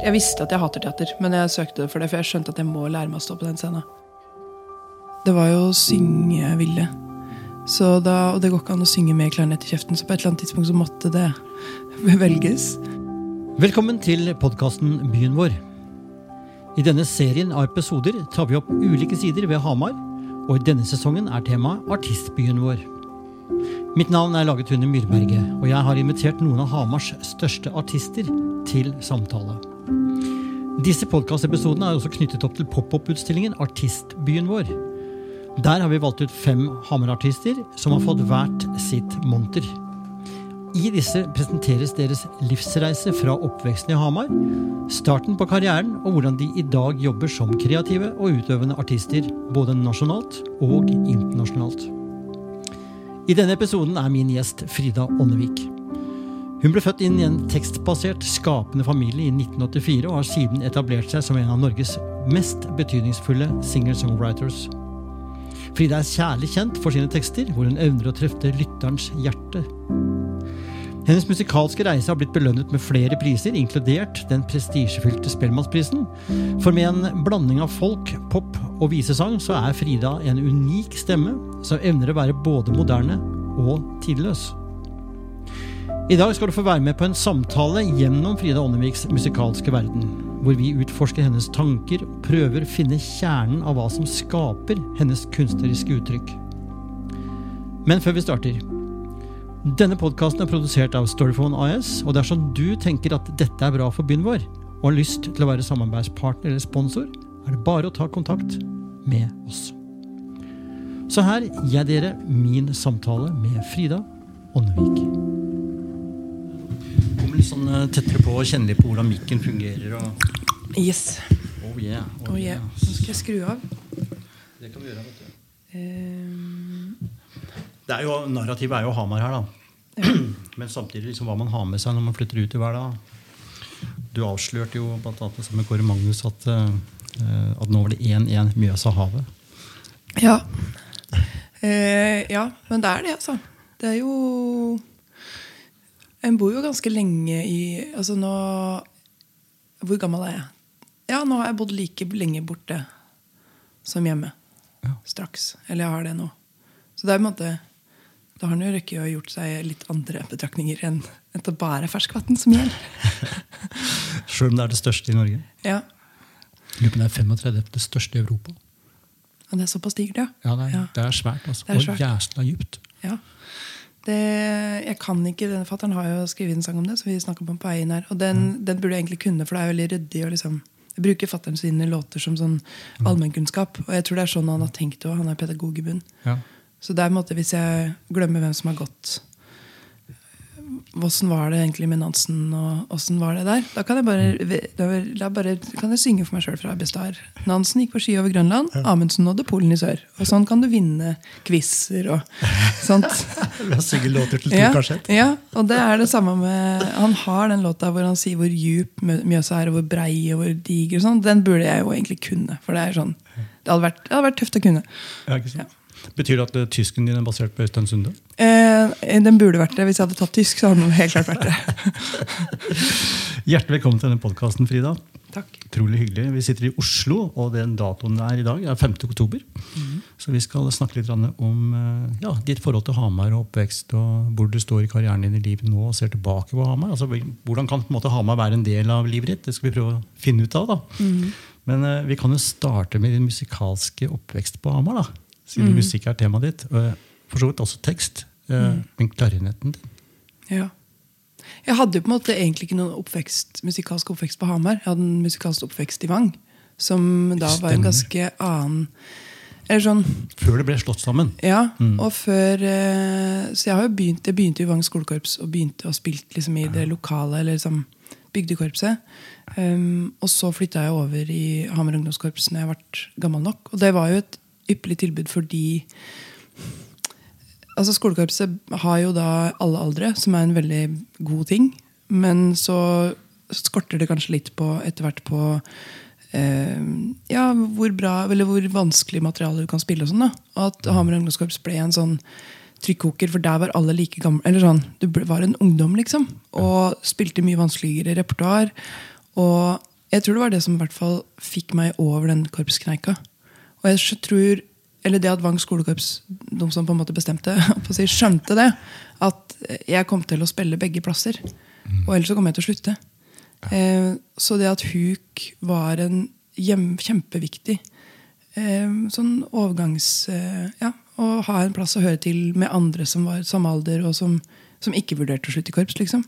Jeg visste at jeg hater teater, men jeg søkte for det, for jeg skjønte at jeg må lære meg å stå på den scenen. Det var jo å synge jeg ville. Så da, og det går ikke an å synge med klarinett i kjeften, så på et eller annet tidspunkt så måtte det velges. Velkommen til podkasten Byen vår. I denne serien av episoder tar vi opp ulike sider ved Hamar, og i denne sesongen er temaet Artistbyen vår. Mitt navn er Laget Hunde Myrberget, og jeg har invitert noen av Hamars største artister til samtale. Disse podkastepisodene er også knyttet opp til pop-opp-utstillingen Artistbyen vår. Der har vi valgt ut fem Hamar-artister som har fått hvert sitt monter. I disse presenteres deres livsreise fra oppveksten i Hamar, starten på karrieren og hvordan de i dag jobber som kreative og utøvende artister, både nasjonalt og internasjonalt. I denne episoden er min gjest Frida Ånnevik. Hun ble født inn i en tekstbasert, skapende familie i 1984 og har siden etablert seg som en av Norges mest betydningsfulle singer-songwriters. Frida er kjærlig kjent for sine tekster, hvor hun evner å treffe lytterens hjerte. Hennes musikalske reise har blitt belønnet med flere priser, inkludert den prestisjefylte Spellemannsprisen. For med en blanding av folk, pop og visesang, så er Frida en unik stemme som evner å være både moderne og tidløs. I dag skal du få være med på en samtale gjennom Frida Åndeviks musikalske verden, hvor vi utforsker hennes tanker og prøver å finne kjernen av hva som skaper hennes kunstneriske uttrykk. Men før vi starter Denne podkasten er produsert av Storyphone AS, og dersom du tenker at dette er bra for byen vår, og har lyst til å være samarbeidspartner eller sponsor, er det bare å ta kontakt med oss. Så her gir jeg dere min samtale med Frida Ånnevik litt sånn eh, tettere på og kjenne litt på hvordan mikken fungerer. Og... Yes. Oh yeah, oh, oh yeah. Nå skal jeg skru av. Det kan vi gjøre, vet du. Um... Det er jo, narrativet er jo Hamar her, da. Ja. Men samtidig liksom, hva man har med seg når man flytter ut i hverdag. Du avslørte jo blant annet med Kåre Magnus at, uh, at nå var det 1-1 Mjøsa-havet. Ja. Uh, ja, men det er det, altså. Det er jo en bor jo ganske lenge i altså nå, Hvor gammel er jeg? Ja, nå har jeg bodd like lenge borte som hjemme. Ja. Straks. Eller jeg har det nå. Så det er på en måte da har han jo rukket å gjort seg litt andre betraktninger enn at det bare er ferskvann som gjelder. Selv om det er det største i Norge? Ja. Lurer på det er 35. det største i Europa. Og det er såpass digert, ja. Ja, det er, ja. Det er svært. Altså. Det er svært. Og jæsla djupt. Ja. Det, jeg kan ikke, denne Fattern har jo skrevet en sang om det, så vi snakker på på veien her. Og den, mm. den, burde jeg egentlig kunne, for det er veldig ryddig. Og liksom, jeg bruker fattern sine låter som sånn mm. allmennkunnskap. Og jeg tror det er sånn han har tenkt òg. Han er pedagog i bunn. Ja. Så det er en måte, hvis jeg glemmer hvem som har gått Åssen var det egentlig med Nansen, og åssen var det der? Da kan jeg bare, da, da bare kan jeg synge for meg sjøl fra Bestar. Nansen gikk på ski over Grønland, Amundsen nådde Polen i sør. Og sånn kan du vinne quizer og sånt. Ved å synge låter til ja? Ja, og det er det samme med Han har den låta hvor han sier hvor djup Mjøsa er, og hvor brei og hvor diger. og sånn. Den burde jeg jo egentlig kunne. For det er sånn, det hadde vært, det hadde vært tøft å kunne. Ja, ikke sant? Ja. Betyr det at eh, tysken din er basert på Øystein Sunde? Eh, den burde vært det. Hvis jeg hadde tatt tysk, så hadde den helt klart vært det. Hjertelig velkommen til denne podkasten, Frida. Takk. Utrolig hyggelig. Vi sitter i Oslo, og den datoen er i dag er 5. oktober. Mm. Så vi skal snakke litt om eh, ja, ditt forhold til Hamar og oppvekst, og hvor du står i karrieren din i livet nå og ser tilbake på Hamar. Altså, hvordan kan måte, Hamar være en del av livet ditt? Det skal vi prøve å finne ut av. da. Mm. Men eh, vi kan jo starte med din musikalske oppvekst på Hamar. da siden mm. musikk er temaet ditt. Og for så vidt også tekst. Eh, mm. Men klarinetten din. Ja. Jeg hadde jo på en måte egentlig ikke noen oppvekst, musikalsk oppvekst på Hamar. Jeg hadde en musikalsk oppvekst i Vang, som da var en ganske annen eller sånn, Før det ble slått sammen? Ja. Mm. og før, eh, Så jeg begynt, jeg begynte i Vang skolekorps og begynte å spille liksom i det lokale eller liksom bygdekorpset. Um, og så flytta jeg over i Hamar ungdomskorps når jeg ble gammel nok. Og det var jo et ypperlig tilbud fordi altså Skolekorpset har jo da alle aldre, som er en veldig god ting. Men så skorter det kanskje litt på etter hvert på eh, ja, hvor bra eller hvor vanskelig materiale du kan spille. og sånn da. At Hamar ungdomskorps ble en sånn trykkoker, for der var alle like gamle. eller sånn, Du var en ungdom, liksom. Og spilte mye vanskeligere repertoar. Og Jeg tror det var det som i hvert fall fikk meg over den korpskneika. Og jeg tror, eller det at Vang skolekorps, de som på en måte bestemte, skjønte det. At jeg kom til å spille begge plasser. Og ellers så kom jeg til å slutte. Eh, så det at huk var en hjem, kjempeviktig eh, sånn overgangs... Eh, ja, å ha en plass å høre til med andre som var samme alder, og som, som ikke vurderte å slutte i korps. liksom.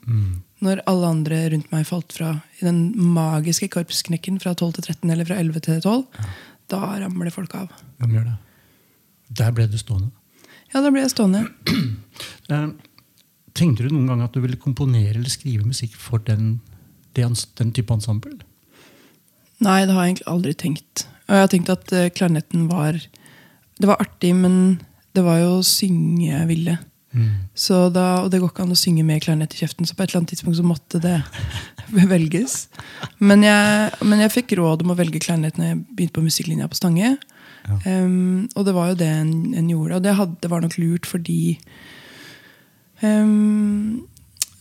Når alle andre rundt meg falt fra i den magiske korpsknekken fra 12 til 13 eller fra 11 til 12, da ramler folk av. De gjør det? Der ble du stående. Ja, der ble jeg stående. Eh, Tenkte du noen gang at du ville komponere eller skrive musikk for den, den type ensemble? Nei, det har jeg egentlig aldri tenkt. Og jeg har tenkt at eh, klarinetten var Det var artig, men det var jo å synge. Så da, og det går ikke an å synge med klarinett i kjeften, så på et eller annet tidspunkt så måtte det velges. Men jeg, men jeg fikk råd om å velge klarinett når jeg begynte på musikklinja på Stange. Em, og det var jo det en, en gjorde. Og det, hadde, det var nok lurt fordi um,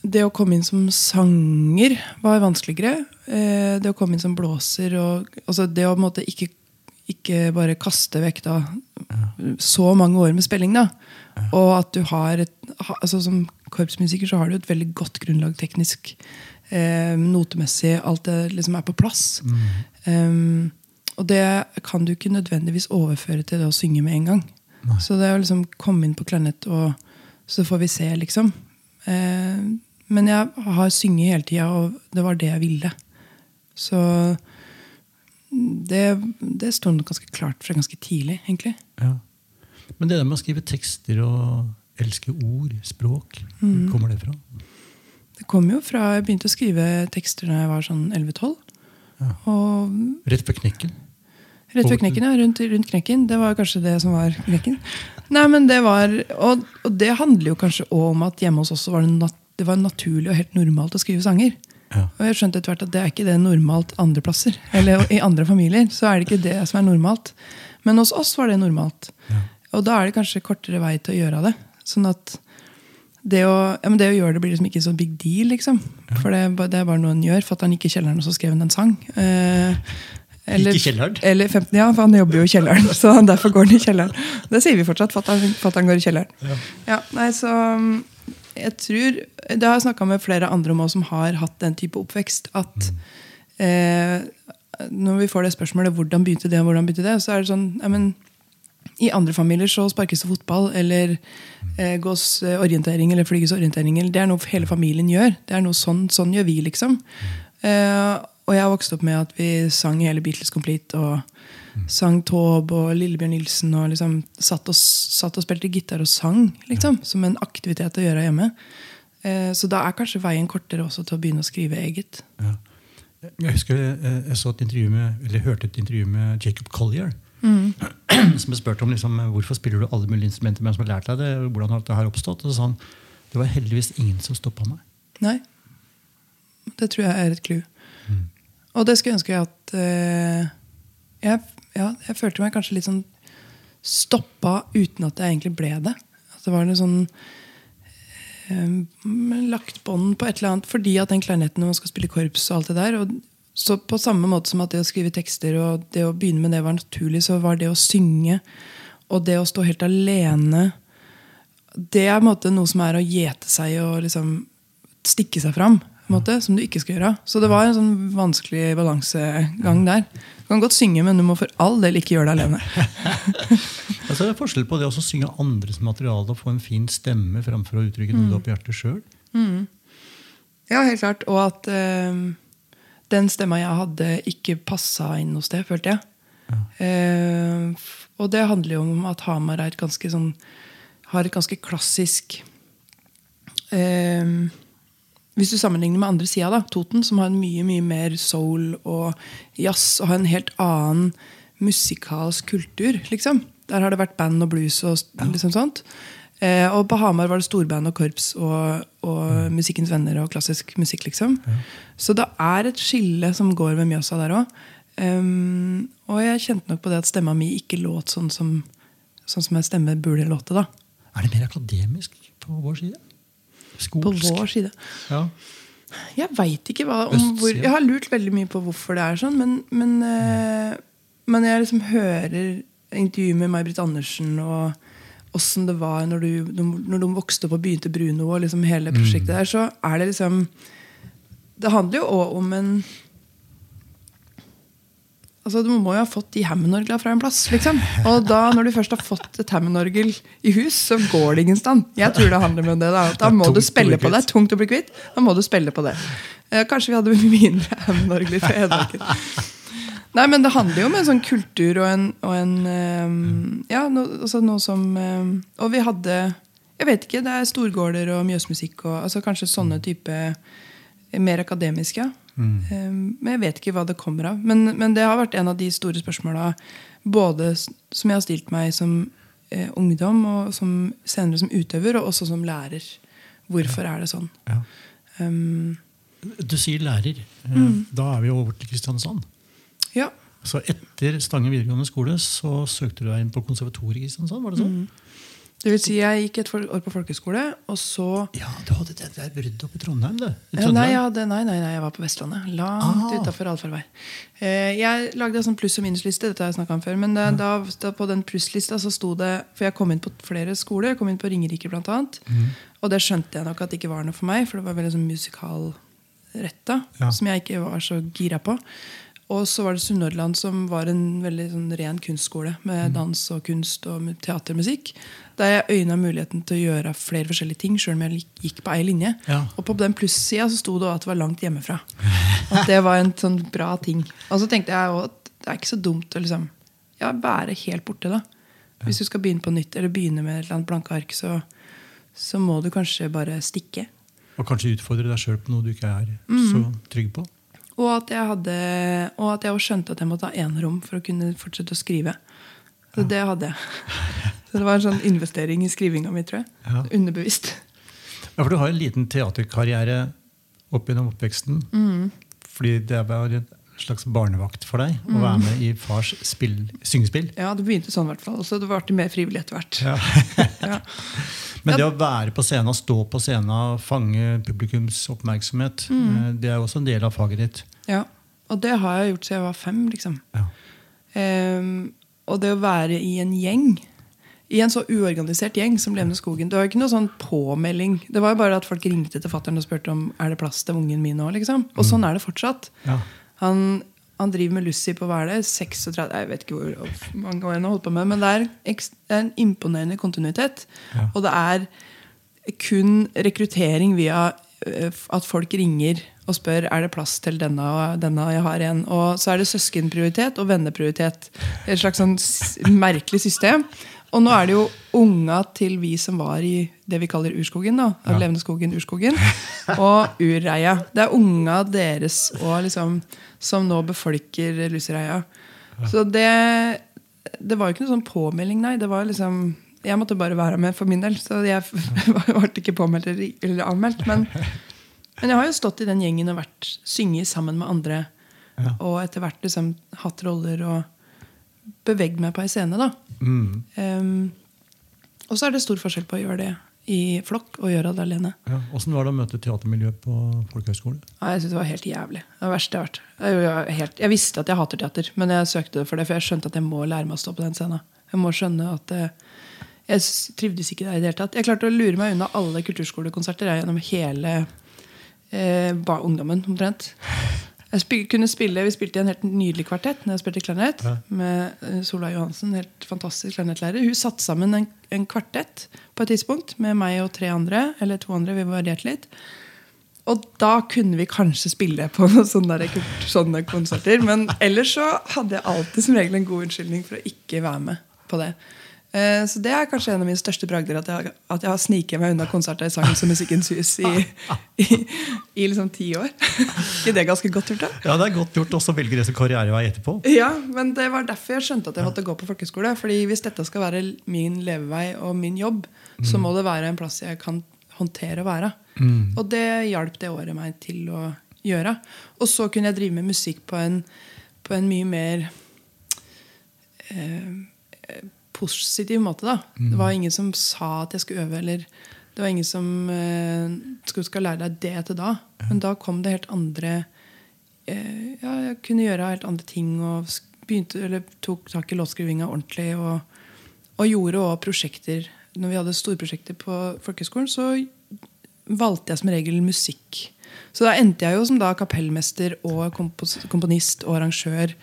det å komme inn som sanger var vanskeligere. Uh, det å komme inn som blåser og altså Det å måte ikke, ikke bare kaste vekk da så mange år med spilling, da. Og at du har et altså Som korpsmusiker så har du et veldig godt grunnlag teknisk. Eh, notemessig. Alt det liksom er på plass. Em, og det kan du ikke nødvendigvis overføre til det å synge med en gang. Så det er å liksom komme inn på klarinett, og så får vi se, liksom. Eh, men jeg har synget hele tida, og det var det jeg ville. Så det, det står nok ganske klart fra ganske tidlig, egentlig. Ja. Men det der med å skrive tekster og elske ord, språk, hvor kommer det fra? Det kom jo fra Jeg begynte å skrive tekster da jeg var sånn 11-12. Ja. Rett før knekken? Rett før knekken, ja. Rundt, rundt knekken. Det var kanskje det som var knekken. Nei, men det var, Og, og det handler jo kanskje om at hjemme hos oss var det, nat, det var naturlig og helt normalt å skrive sanger. Ja. Og jeg skjønte etter hvert at det er ikke det normalt andre plasser. Eller i andre familier. så er det ikke det som er normalt. Men hos oss var det normalt. Og da er det kanskje kortere vei til å gjøre det. Sånn at det å, ja, men det å gjøre det blir liksom ikke så big deal, liksom. For det, det er bare noe han gjør. Fatter'n gikk i kjelleren og så skrev han en sang. Eh, eller, Gikk i kjelleren? Eller 15, ja, for han jobber jo i kjelleren. Så derfor går han i kjelleren. Det sier vi fortsatt. Fatter'n han går i kjelleren. Ja, nei, så um, jeg tror Det har jeg snakka med flere andre om som har hatt den type oppvekst. At eh, når vi får det spørsmålet hvordan begynte det, og hvordan begynte det, så er det sånn ja, men, I andre familier så sparkes det fotball, eller eh, gås eh, orientering, eller flyges orientering. Det er noe hele familien gjør. Det er noe Sånn, sånn gjør vi, liksom. Eh, og jeg har vokst opp med at vi sang hele Beatles Complete. og Sang Taube og Lillebjørn Nilsen og liksom satt og, satt og spilte gitar og sang. liksom, Som en aktivitet å gjøre hjemme. Eh, så da er kanskje veien kortere også til å begynne å skrive eget. Ja. Jeg husker jeg, jeg så et intervju med, eller hørte et intervju med Jacob Collier. Som ble spurt om liksom, hvorfor spiller du alle mulige instrumenter, hvem som har lært deg det, hvordan har dette her oppstått. Og så sa han det var heldigvis ingen som stoppa meg. Nei. Det tror jeg er et clou. Og det skulle jeg ønske at eh, jeg, ja, jeg følte meg kanskje litt sånn stoppa uten at jeg egentlig ble det. At det var noe sånn eh, lagt bånd på et eller annet fordi at den klarinetten når man skal spille korps og alt det der. Og så på samme måte som at det å skrive tekster og det å begynne med det var naturlig, så var det å synge og det å stå helt alene det er noe som er å gjete seg og liksom stikke seg fram. måte, Som du ikke skal gjøre. Så det var en sånn vanskelig balansegang der. Du kan godt synge, men du må for all del ikke gjøre det alene. Altså, det er forskjell på det å synge andres materiale og få en fin stemme framfor å uttrykke noe du har på hjertet sjøl. Ja, helt klart. Og at eh, den stemma jeg hadde, ikke passa inn noe sted, følte jeg. Eh, og det handler jo om at Hamar er et ganske sånn har et ganske klassisk eh, Hvis du sammenligner med andre sida, da, Toten, som har en mye mye mer soul og jazz og har en helt annen musikalsk kultur, liksom. Der har det vært band og blues og liksom sånt. Eh, og på Hamar var det storband og korps og, og Musikkens venner og klassisk musikk, liksom. Så det er et skille som går ved Mjøsa der òg. Um, og jeg kjente nok på det at stemma mi ikke låt sånn som, sånn som en stemme burde låte. da Er det mer akademisk på vår side? På vår side. Ja. Jeg veit ikke hva om hvor, Jeg har lurt veldig mye på hvorfor det er sånn, men, men, eh, men jeg liksom hører intervjuer med May-Britt Andersen og åssen det var når, du, når de vokste opp og begynte Bruno og liksom hele prosjektet der, så er det liksom Det handler jo òg om en Altså, Du må jo ha fått de Hammond-orgla fra en plass. liksom. Og da, når du først har fått et Hammond-orgel i hus, så går det ingen stand. Jeg tror det handler om det. Da, da må du spille på det. kvitt. Tungt å bli kvitt. Da må du spille på det. Eh, kanskje vi hadde mindre Hammond-orgler på Hedmarken. Nei, men det handler jo om en sånn kultur og en, og en um, Ja, no, altså noe som um, Og vi hadde Jeg vet ikke, det er storgårder og mjøsmusikk og altså kanskje sånne type Mer akademiske, ja. Eh, Men jeg vet ikke hva det kommer av. Men, men det har vært en av de store spørsmåla både som jeg har stilt meg som eh, ungdom, og som senere som utøver, og også som lærer. Hvorfor er det sånn? Ja. Um, Du sier lærer. Eh, Mm. Da er vi over til Kristiansand. Ja. Så etter Stange videregående skole så søkte du deg inn på konservatoriet i Kristiansand? var det sånn? Det vil si, jeg gikk et år på folkeskole, og så Ja, du hadde det der bruddet oppe i Trondheim, du. I Ja, nei, jeg hadde, nei, nei, nei, jeg var på Vestlandet. Langt Ah. utafor allfarvei. Eh, jeg lagde en sånn pluss- og minusliste, dette har jeg om før. Men da, da, da på den plusslista så sto det For jeg kom inn på flere skoler. Jeg kom inn på Ringerike annet. Mm. Og det skjønte jeg nok at det ikke var noe for meg, for det var veldig sånn musikalretta. Ja. Som jeg ikke var så gira på. Og så var det Sunnhordland, som var en veldig sånn ren kunstskole. Mm. Med dans og kunst og teatermusikk. Der jeg øyna muligheten til å gjøre flere forskjellige ting, sjøl om jeg gikk på ei linje. Ja. Og på den plussida så sto det at det var langt hjemmefra. At det var en sånn bra ting. Og så tenkte jeg også at det er ikke så dumt å liksom, ja, være helt borte, da. Hvis du skal begynne på nytt, eller begynne med et eller annet blanke ark, så, så må du kanskje bare stikke. Og kanskje utfordre deg sjøl på noe du ikke er Mm. så trygg på. Og at jeg hadde Og at jeg skjønte at jeg måtte ha enerom for å kunne fortsette å skrive. Så det hadde jeg. Så det var en sånn investering i skrivinga mi, tror jeg. Ja. Underbevisst. Ja, for Du har en liten teaterkarriere opp gjennom oppveksten. Mm. Fordi det var en slags barnevakt for deg å Mm. være med i fars spill, syngespill. Ja, det begynte sånn i hvert fall. Så det ble mer frivillig etter hvert. Ja. Ja. Men det å være på scenen, stå på scenen, fange publikums oppmerksomhet, Mm. eh, det er jo også en del av faget ditt. Ja, og det har jeg gjort siden jeg var fem. liksom. Ja. Um, og det å være i en gjeng, i en så uorganisert gjeng som Levende skogen Det var ikke noe sånn påmelding. Det var jo bare at folk ringte til fattern og spurte om er det plass til ungen min nå. liksom. Og sånn er det fortsatt. Ja. Han, han driver med Lucy på hva er det, 36 Jeg vet ikke hvor mange år han har holdt på med, men det er, en imponerende kontinuitet. Ja. Og det er kun rekruttering via eh, at folk ringer og spør er det plass til denne og denne. jeg har igjen. Og så er det søskenprioritet og venneprioritet. Et slags sånn merkelig system. Og nå er det jo unga til vi som var i det vi kaller urskogen. da, Ja. Levende skogen, urskogen, og urreia. Det er unga deres og liksom, som nå befolker Lusereia. Så det, det var jo ikke noe sånn påmelding, nei. Det var liksom, jeg måtte bare være med for min del. Så jeg ble ikke påmeldt eller, anmeldt. Men, men jeg har jo stått i den gjengen og vært synget sammen med andre. Ja. Og etter hvert liksom hatt roller og beveget meg på ei scene. da. Mm. Um, og så er det stor forskjell på å gjøre det i flokk og gjøre det alene. Ja. Åssen var det å møte teatermiljøet på folkehøyskole? Ja, jeg synes Det var helt jævlig. Det var verste jeg har vært. Jeg, helt, jeg visste at jeg hater teater, men jeg søkte for det, for jeg skjønte at jeg må lære meg å stå på den scenen. Jeg må skjønne at eh, Jeg trivdes ikke der i det hele tatt. Jeg klarte å lure meg unna alle kulturskolekonserter jeg, gjennom hele eh, ungdommen, omtrent. Jeg spil, kunne spille, Vi spilte i en helt nydelig kvartett når jeg spilte klarinett. Ja. Med eh, Sola Johansen, helt fantastisk klarinettlærer. Hun satte sammen en, en kvartett på et tidspunkt med meg og tre andre. Eller to andre, vi varierte litt. Og da kunne vi kanskje spille på noen sånne, der, sånne konserter. Men ellers så hadde jeg alltid som regel en god unnskyldning for å ikke være med på det. Eh, Så det er kanskje en av mine største bragder, at jeg, at jeg har sniket meg unna konserter i Sangens og Musikkens hus i, i, i liksom ti år. ikke det ganske godt gjort, da? Ja, det er godt gjort også å velge det som karrierevei etterpå. Ja, men det var derfor jeg skjønte at jeg måtte gå på folkeskole. Fordi hvis dette skal være min levevei og min jobb, så må det være en plass jeg kan håndtere å være. Mm. Og det hjalp det året meg til å gjøre. Og så kunne jeg drive med musikk på en, på en mye mer eh, positiv måte. da. Det var ingen som sa at jeg skulle øve. eller Det var ingen som eh, skulle skal lære deg det til da. Men da kom det helt andre eh, Ja, jeg kunne gjøre helt andre ting. Og begynte, eller tok tak i låtskrivinga ordentlig. Og, og gjorde òg prosjekter. Når vi hadde storprosjekter på folkehøgskolen, så valgte jeg som regel musikk. Så da endte jeg jo som da kapellmester og komponist og arrangør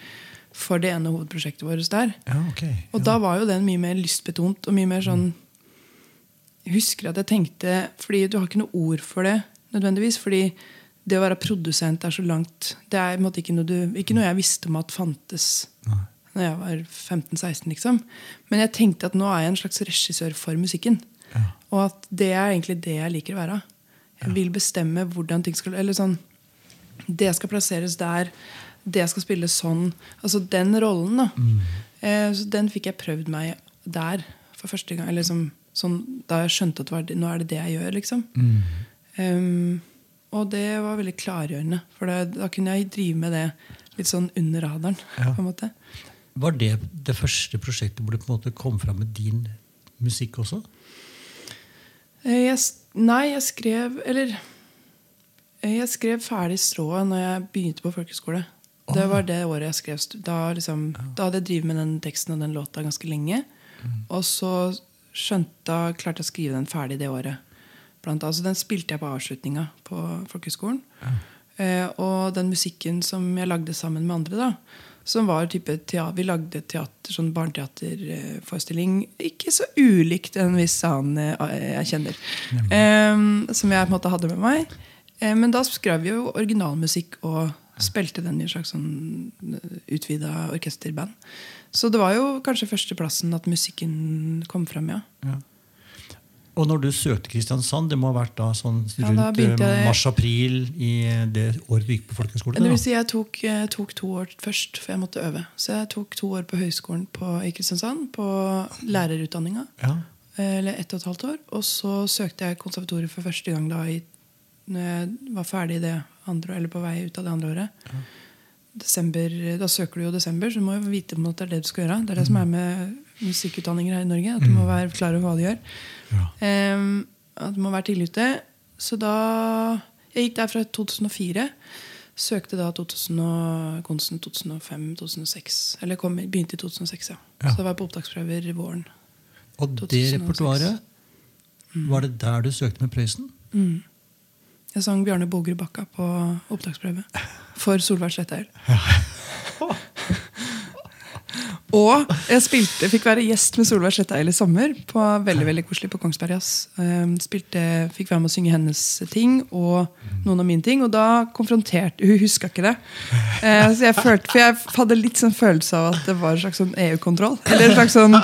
for det ene hovedprosjektet vårt der. Ja, ok. Og da var jo den mye mer lystbetont og mye mer sånn Jeg husker at jeg tenkte Fordi du har ikke noe ord for det nødvendigvis. Fordi det å være produsent er så langt Det er måte ikke noe, du, ikke noe jeg visste om at fantes Nei. Når jeg var 15-16. liksom Men jeg tenkte at nå er jeg en slags regissør for musikken. Ja. Og at det er egentlig det jeg liker å være. Jeg vil bestemme hvordan ting skal Eller sånn Det skal plasseres der. Det skal spilles sånn. Altså den rollen, da. Eh, så den fikk jeg prøvd meg der for første gang. Eller liksom, sånn, da jeg skjønte at var, nå er det det jeg gjør, liksom. Mm. Um, og det var veldig klargjørende. For da, da kunne jeg drive med det litt sånn under radaren. Ja. på en måte. Var det det første prosjektet hvor du på en måte kom fram med din musikk også? Eh, Jeg, nei, jeg skrev Eller eh, jeg skrev ferdig strået når jeg begynte på folkehøyskole. Det var det året jeg skrev. Da, liksom, da hadde jeg drevet med den teksten og den låta ganske lenge. Og så skjønte, da klarte jeg å skrive den ferdig det året. Blant annet, så Den spilte jeg på avslutninga på folkehøyskolen. Eh, og den musikken som jeg lagde sammen med andre, da, som var type teater, Vi lagde teater, sånn barneteaterforestilling. Ikke så ulikt en viss annen eh, jeg kjenner. Eh, som jeg på en måte hadde med meg. Eh, men da skrev vi jo originalmusikk og spilte den i et slags sånn utvida orkesterband. Så det var jo kanskje førsteplassen at musikken kom fram, ja. Ja. Og når du søkte Kristiansand, det må ha vært da sånn rundt eh, jeg- mars-april i det året du gikk på folkehøyskole? Det vil si jeg tok, tok to år først, for jeg måtte øve. Så jeg tok to år på høyskolen på, i Kristiansand, på lærerutdanninga. Ja. Eller ett og et halvt år. Og så søkte jeg konservatoriet for første gang da i, når jeg var ferdig det andre, eller på vei ut av det andre året. Desember, da søker du jo desember, så du må jo vite måte at det er det du skal gjøre. Det er det som er med musikkutdanninger her i Norge. At du må være klar over hva du gjør. Ja. Um, at du må være tidlig ute. Så da Jeg gikk der fra 2004. Søkte da 2000 og, 2005-2006. Eller kom, begynte i 2006, ja. Ja. Så det var på opptaksprøver våren. Og det 2006. repertoaret, var det der du søkte med Prøysen? Mm. Jeg sang Bjarne Bogerud Bakka på opptaksprøve for Solveig Sletteil. Og jeg spilte, fikk være gjest med Solveig Sletteil i sommer. På Veldig veldig koselig på Kongsberg Jazz. Um, spilte, fikk være med å synge hennes ting og noen av mine ting. Og da konfronterte Hun huska ikke det. Eh, så jeg følte, For jeg hadde litt sånn følelse av at det var en slags sånn EU-kontroll. Eller en slags sånn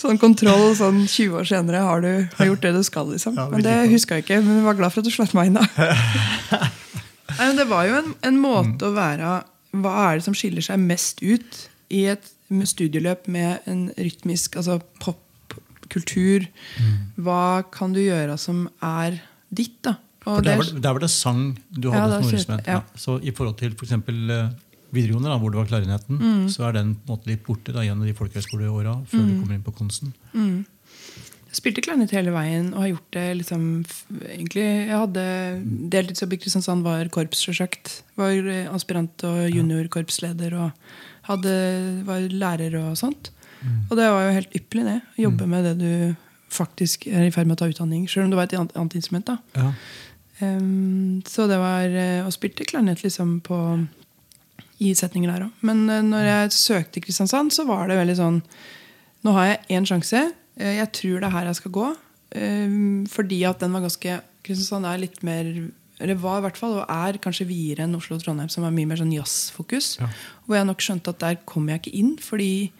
Sånn kontroll sånn 20 år senere har du har gjort det du skal. liksom Ja, Men det huska jeg ikke. Men jeg var glad for at du slapp meg inn. da Nei, men Det var jo en, en måte å være Hva er det som skiller seg mest ut i et studieløp med en rytmisk altså popkultur? Hva kan du gjøre som er ditt? da? Der, det- var, der var det sang du hadde ja, som ordinstrument. ja. Ja. Så i forhold til f.eks. For videregående, da, hvor det var klarinetten, Mm. så er den på en måte litt borte da, gjennom de folkehøyskoleåra før Mm. du kommer inn på kunsten. Jeg spilte klarinett hele veien og har gjort det liksom egentlig, Jeg hadde deltidsjobb i Kristiansand, var korps, sjølsagt. Var eh, aspirant og juniorkorpsleder og hadde, var lærer og sånt. Og det var jo helt ypperlig, det. Å jobbe med det du faktisk er i ferd med å ta utdanning. Selv om det var et annet, instrument. da Ja. Um, så det var eh, Og spilte klarinett liksom på i setninger der òg. Men eh, når jeg søkte Kristiansand, så var det veldig sånn Nå har jeg én sjanse. Eh, jeg tror det er her jeg skal gå. Ehm, fordi at den var ganske Kristiansand er litt mer eller var i hvert fall, og er kanskje videre enn Oslo og Trondheim, som er mye mer sånn jazzfokus. Ja. Hvor jeg nok skjønte at der kommer jeg ikke inn. fordi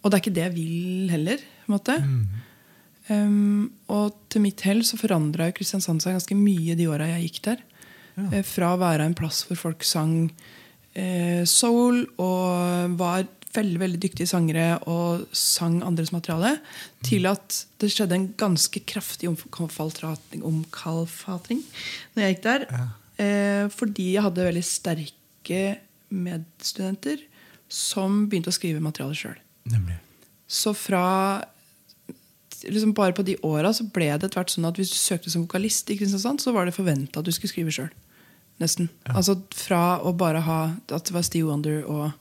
Og det er ikke det jeg vil heller. på en måte. Um, og til mitt hell så forandra Kristiansand seg ganske mye de åra jeg gikk der. Ja. Eh, Fra å være en plass hvor folk sang eh, soul og var veldig veldig dyktige sangere og sang andres materiale, til at det skjedde en ganske kraftig omkalfatring, når jeg gikk der. Eh, fordi jeg hadde veldig sterke medstudenter som begynte å skrive materiale sjøl. Så fra liksom bare på de åra ble det etter hvert sånn at hvis du søkte som vokalist så var det forventa at du skulle skrive sjøl. Nesten. Altså Fra å bare ha at det var Steve Wonder og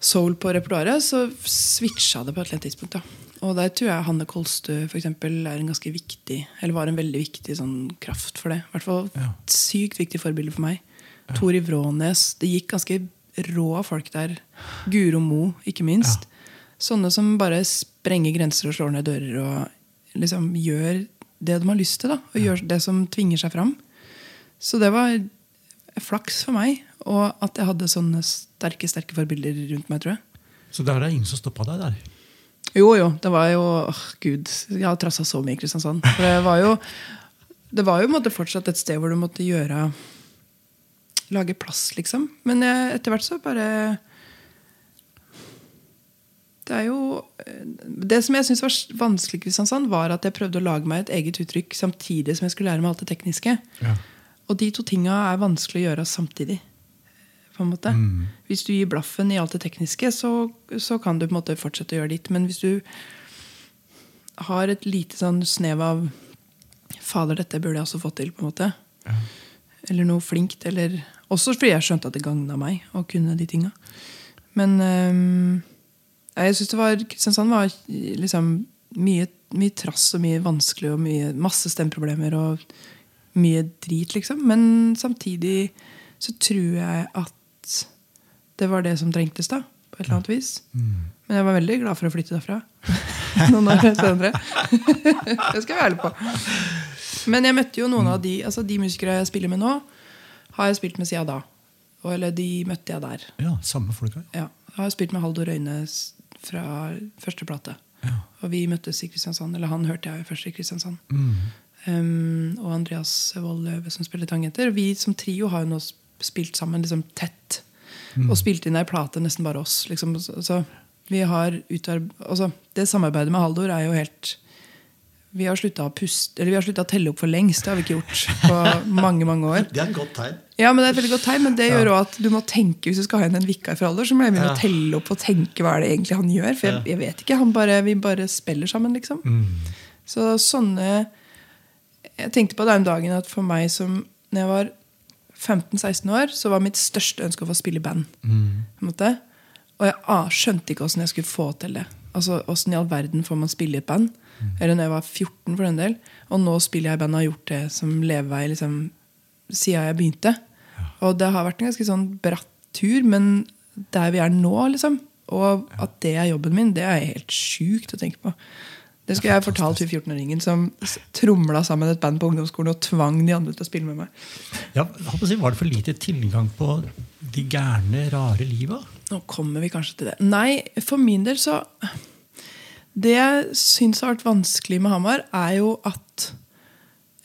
soul på repertoaret, så switcha det på et eller annet tidspunkt. da. Og der tror jeg Hanne Kolstø for eksempel, er en ganske viktig Eller var en veldig viktig sånn kraft for det. I hvert fall Ja. sykt viktig forbilde for meg. Tori Vrånes. Det gikk ganske rå folk der. Guro Mo, ikke minst. Sånne som bare sprenger grenser og slår ned dører og liksom gjør det de har lyst til. da, Og gjør det som tvinger seg fram. Så det var flaks for meg. Og at jeg hadde sånne sterke sterke forbilder rundt meg, tror jeg. Så der er det ingen som stoppa deg der? Jo, jo. Det var jo åh, Gud, jeg har trassa så mye i Kristiansand. For det var jo Det var jo måte fortsatt et sted hvor du måtte gjøre Lage plass, liksom. Men etter hvert så bare Det er jo eh, Det som jeg syntes var vanskelig Kristiansand, var at jeg prøvde å lage meg et eget uttrykk samtidig som jeg skulle lære meg alt det tekniske. Ja. Og de to tinga er vanskelig å gjøre samtidig. På en måte. Hvis du gir blaffen i alt det tekniske, så, så kan du på en måte fortsette å gjøre ditt. Men hvis du har et lite sånn snev av Fader, dette burde jeg også fått til. på en måte Eller noe flinkt. Eller, også fordi jeg skjønte at det gagna meg å kunne de tinga. Men øhm, jeg syns det var Kristiansand var liksom mye, mye trass og mye vanskelig og mye, masse stemmeproblemer og mye drit, liksom. Men samtidig så tror jeg at det var det som trengtes, da. På et eller annet vis. Men jeg var veldig glad for å flytte derfra. Noen år senere. det skal jeg være ærlig på. Men jeg møtte jo noen av de altså de musikere jeg spiller med nå, har jeg spilt med siden da. Og, eller de møtte jeg der. ja, samme folka. Ja, jeg har spilt med Haldor Øyne fra første plate. Ja. Og vi møttes i Kristiansand. Eller han hørte jeg først i Kristiansand. Mm. Um, og Andreas Wold Løve som spiller tangenter. Vi som trio har jo nå spilt sammen liksom tett. Og spilt inn ei plate, nesten bare oss. Liksom. Så, så vi har altså, det samarbeidet med Haldor er jo helt Vi har slutta å puste Eller vi har slutta å telle opp for lengst. Det har vi ikke gjort på mange mange år. Det er et godt tegn. Ja, men Det er et veldig godt tegn, men det gjør også at du må tenke hvis du skal ha inn en vikar for Haldor, så må jeg begynne Ja. å telle opp og tenke hva er det egentlig han gjør. For jeg, jeg vet ikke, han bare, Vi bare spiller sammen, liksom. Så sånne Jeg tenkte på det om dagen at for meg som når jeg var 15-16 år, så var mitt største ønske å få spille i band. Måte. Og jeg ah, skjønte ikke åssen jeg skulle få til det. Altså, Åssen i all verden får man spille i et band? Eller når jeg var 14, for den del. Og nå spiller jeg i band og har gjort det som levevei liksom, siden jeg begynte. Og det har vært en ganske sånn bratt tur, men der vi er nå, liksom, og at det er jobben min, det er helt sjukt å tenke på. Det skulle jeg fortalt hun 14-åringen som tromla sammen et band på ungdomsskolen og tvang de andre til å spille med meg. Ja, var det for lite tilgang på de gærne, rare liva? Nå kommer vi kanskje til det. Nei, for min del så Det jeg syns har vært vanskelig med Hamar, er jo at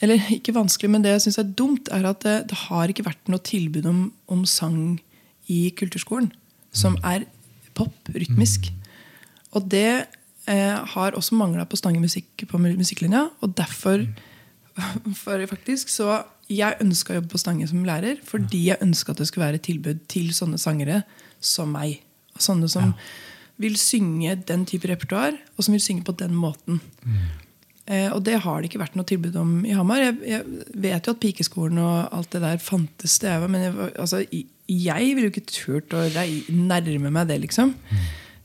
Eller ikke vanskelig, men det jeg syns er dumt, er at det, det har ikke vært noe tilbud om, om sang i kulturskolen som er pop, rytmisk. Og det har også mangla på Stange musikk på mu- musikklinja. Og derfor for faktisk, så Jeg ønska å jobbe på Stange som lærer fordi jeg ønska at det skulle være et tilbud til sånne sangere som meg. Sånne som vil synge den type repertoar, og som vil synge på den måten. Eh, og det har det ikke vært noe tilbud om i Hamar. Jeg, jeg vet jo at Pikeskolen og alt det der fantes det, men jeg, var- altså, jeg ville jo ikke turt å rei- nærme meg det, liksom.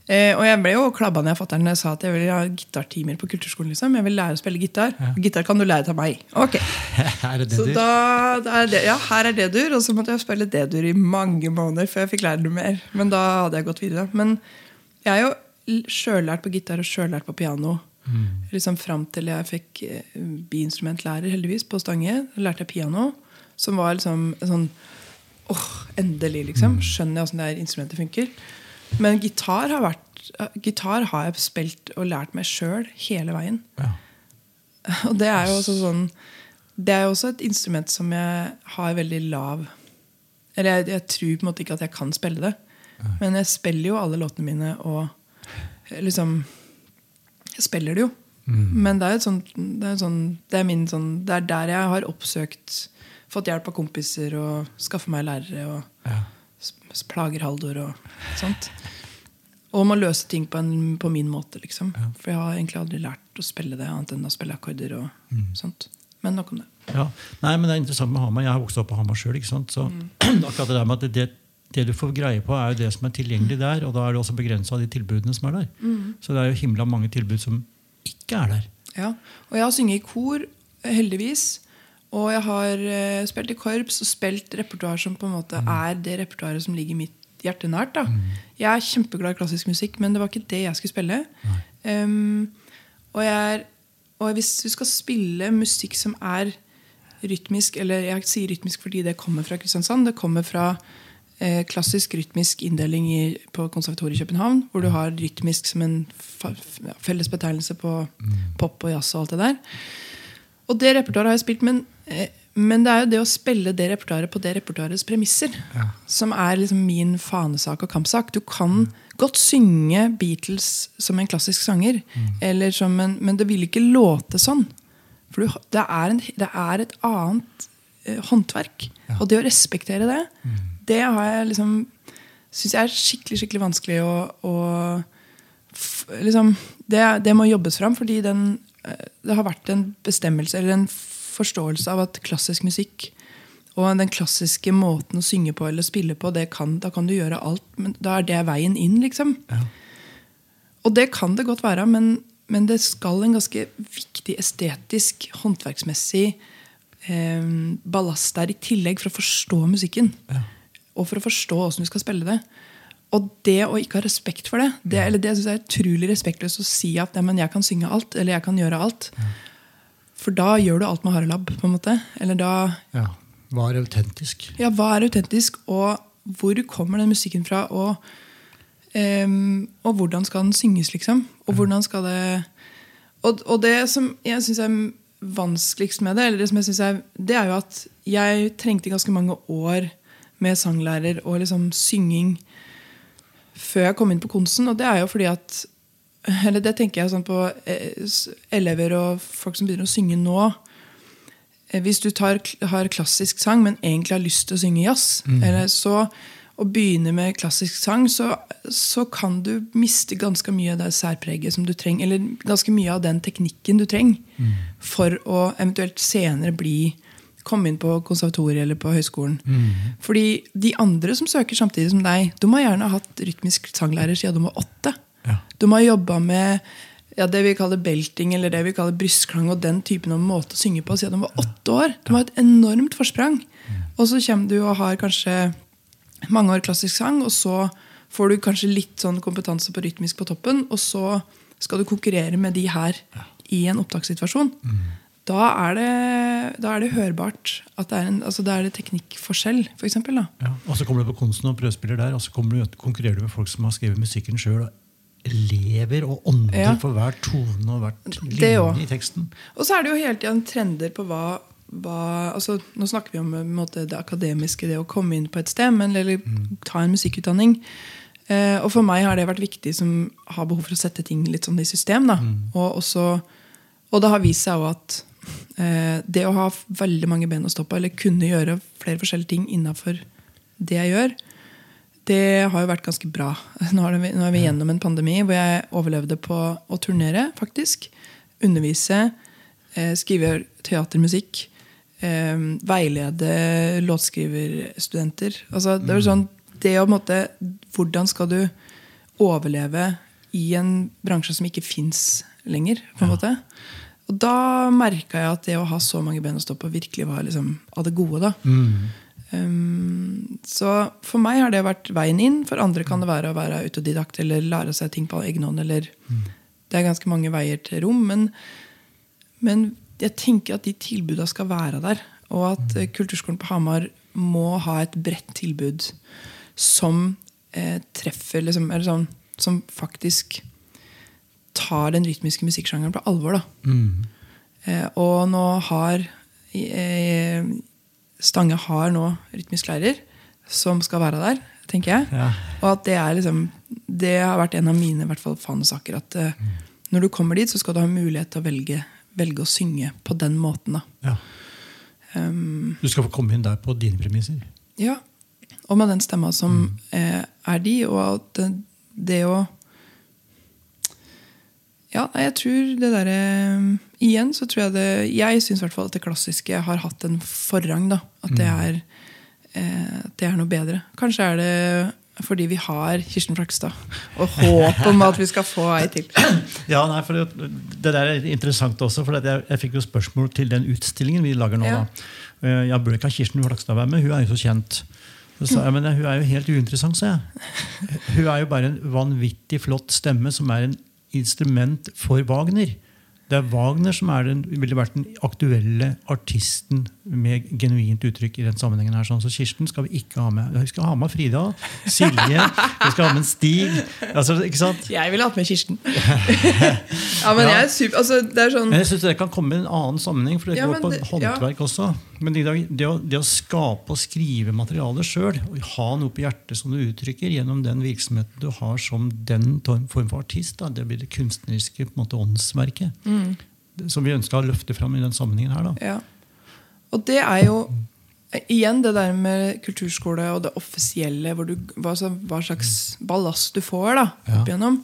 Eh, og jeg ble jo klabba ned av fatter'n når jeg sa at jeg ville ha gitartimer på kulturskolen. liksom. Jeg vil lære å spille gitar. Gitar kan du lære til meg. Ok, Er det dur så da, da er det, ja, her er D-dur, og så måtte jeg spille D-dur i mange måneder før jeg fikk lære noe mer. Men da hadde jeg gått videre. Men jeg er jo sjøllært på gitar og sjøllært på piano. Liksom Fram til jeg fikk eh, biinstrumentlærer, heldigvis, på Stange. Lærte jeg piano, som var liksom sånn åh, endelig, liksom. Skjønner jeg åssen det her instrumentet funker. Men gitar har vært Gitar har jeg spilt og lært meg sjøl hele veien. ja. Og det er jo også sånn Det er jo også et instrument som jeg har veldig lav Eller jeg, jeg tror på en måte ikke at jeg kan spille det. Men jeg spiller jo alle låtene mine, og liksom Jeg spiller det jo. Men det er, et sånt, det, er et sånn, det, er min sånn, det er der jeg har oppsøkt Fått hjelp av kompiser og skaffa meg lærere. og Ja. Plager Haldor og sånt. Og må løse ting på, en, på min måte, liksom. For jeg har egentlig aldri lært å spille det, annet enn å spille akkorder og Mm. sånt. Men nok om det. Ja. Nei, men det er interessant med Hamar. Jeg har vokst opp på Hamar sjøl. Så akkurat det der med at det, det du får greie på, er jo det som er tilgjengelig der. Og da er det også begrensa av de tilbudene som er der. Så det er jo himla mange tilbud som ikke er der. Ja, og jeg har sunget i kor, heldigvis. Og jeg har uh, spilt i korps og spilt repertoar som på en måte er det repertoaret som ligger mitt hjerte nært. da. Jeg er kjempeglad i klassisk musikk, men det var ikke det jeg skulle spille. Um, og, jeg er, og hvis du skal spille musikk som er rytmisk Eller jeg sier rytmisk fordi det kommer fra Kristiansand. Det kommer fra uh, klassisk rytmisk inndeling i, på Konservatoriet i København. Hvor du har rytmisk som en felles betegnelse på pop og jazz og alt det der. Og det repertoaret har jeg spilt, men, men det er jo det å spille det repertoaret på det repertoarets premisser som er liksom min fanesak og kampsak. Du kan godt synge Beatles som en klassisk sanger, eller som en, men det vil ikke låte sånn. For du, det, er en, det er et annet eh, håndverk. Og det å respektere det, det har jeg liksom syns jeg er skikkelig skikkelig vanskelig å, å liksom, det, det må jobbes fram, fordi den, eh, det har vært en bestemmelse eller en forståelse av at klassisk musikk og den klassiske måten å synge på eller spille på, det kan, da kan du gjøre alt. Men da er det veien inn, liksom. Ja. Og det kan det godt være, men, men det skal en ganske viktig estetisk, håndverksmessig eh, ballast der i tillegg for å forstå musikken. Ja. Og for å forstå åssen du skal spille det. Og det å ikke ha respekt for det, det, eller det synes jeg er utrolig respektløst å si at ja, men jeg kan synge alt, eller jeg kan gjøre alt. For da gjør du alt med harelabb. på en måte. Eller da Ja. Var autentisk. ja, hva er autentisk, og hvor kommer den musikken fra? Og, um, og hvordan skal den synges, liksom? Og hvordan skal det Og, og det som jeg syns er vanskeligst med det, eller det som jeg synes er, det er jo at jeg trengte ganske mange år med sanglærer og liksom synging før jeg kom inn på Konsen. Og det er jo fordi at Eller det tenker jeg sånn på eh, elever og folk som begynner å synge nå. Eh, Hvis du tar, har klassisk sang, men egentlig har lyst til å synge jazz, eller så, og begynner med klassisk sang, så, så kan du miste ganske mye av det særpreget som du trenger, eller ganske mye av den teknikken du trenger for å eventuelt senere bli komme inn på konservatoriet eller på høyskolen. Fordi de andre som søker samtidig som deg, de har gjerne hatt rytmisk sanglærer siden de var åtte. Ja. De har jobba med ja, det vi kaller belting eller det vi kaller brystklang og den typen av måte å synge på siden de var åtte år. De har et enormt forsprang. Og så kommer du og har kanskje mange år klassisk sang, og så får du kanskje litt sånn kompetanse på rytmisk på toppen, og så skal du konkurrere med de her i en opptakssituasjon. Da, er det, da er det hørbart at det er, en, altså da er det teknikkforskjell, for eksempel. Ja. Og så kommer du på Konsten og prøvespiller der, og så du, konkurrerer du med folk som har skrevet musikken sjøl. Lever og ånder Ja. for hver tone og hvert linje i teksten. Og så er det jo hele tiden trender på hva, hva altså, Nå snakker vi om en måte, det akademiske, det å komme inn på et sted, men, eller ta en musikkutdanning. Eh, og for meg har det vært viktig som har behov for å sette ting litt sånn i system. Da. Og, også, og det har vist seg også at eh, det å ha veldig mange ben å stå på, eller kunne gjøre flere forskjellige ting innafor det jeg gjør, det har jo vært ganske bra. Nå er, vi, nå er vi gjennom en pandemi hvor jeg overlevde på å turnere, faktisk. Undervise, eh, skrive teatermusikk, eh, veilede låtskriverstudenter. Altså, det er jo sånn, det å måte, Hvordan skal du overleve i en bransje som ikke fins lenger? på en måte? Og da merka jeg at det å ha så mange ben å stå på virkelig var liksom av det gode. da. Um, så for meg har det vært veien inn. For andre kan det være å være autodidakt eller lære seg ting på egen hånd. Eller, Det er ganske mange veier til rom. Men, men jeg tenker at de tilbuda skal være der. Og at mm. Kulturskolen på Hamar må ha et bredt tilbud som eh, treffer liksom, eller sånn, Som faktisk tar den rytmiske musikksjangeren på alvor. da Eh, og nå har eh, Stange har nå rytmisk lærer som skal være der, tenker jeg. Ja. Og at det er liksom Det har vært en av mine hvert fall, fanesaker. At eh, når du kommer dit, så skal du ha mulighet til å velge, velge å synge på den måten. Ja. Um, Du skal få komme inn der på dine premisser. ja. Og med den stemma som eh, er de, og at det, det å Ja, jeg tror det derre Igjen så tror jeg det Jeg syns at det klassiske har hatt en forrang. da At det Mm. er, eh, det er noe bedre. Kanskje er det fordi vi har Kirsten Flakstad og håp om at vi skal få ei til. Ja, nei, for det, det der er interessant også, for jeg, jeg fikk jo spørsmål til den utstillingen vi lager nå. Ja. da. Eh, Ja, bør ikke Kirsten Flakstad være med? Hun er jo så kjent. Så sa jeg, men hun er jo helt uinteressant, sa jeg. Hun er jo bare en vanvittig flott stemme som er en instrument for Wagner. Det er Wagner som er den, ville vært den aktuelle artisten med genuint uttrykk i den sammenhengen. her. sånn. Så Kirsten skal vi ikke ha med. Vi skal ha med Frida, Silje, vi skal ha med Stig. Altså, ikke sant? Jeg ville hatt med Kirsten. ja, men Ja. jeg er super, altså, det er sånn Men jeg synes Det kan komme i en annen sammenheng, for det Ja, går på det- håndverk også. Men det, det, å, det å skape og skrive materialet sjøl, ha noe på hjertet som du uttrykker gjennom den virksomheten du har som den form for artist, da, det blir det kunstneriske på en måte åndsverket. Mm. Som vi ønska å løfte fram i den sammenhengen her. da. Ja. Og det er jo Igjen det der med kulturskole og det offisielle, hvor du, hva, så- hva slags ballast du får da, opp igjennom.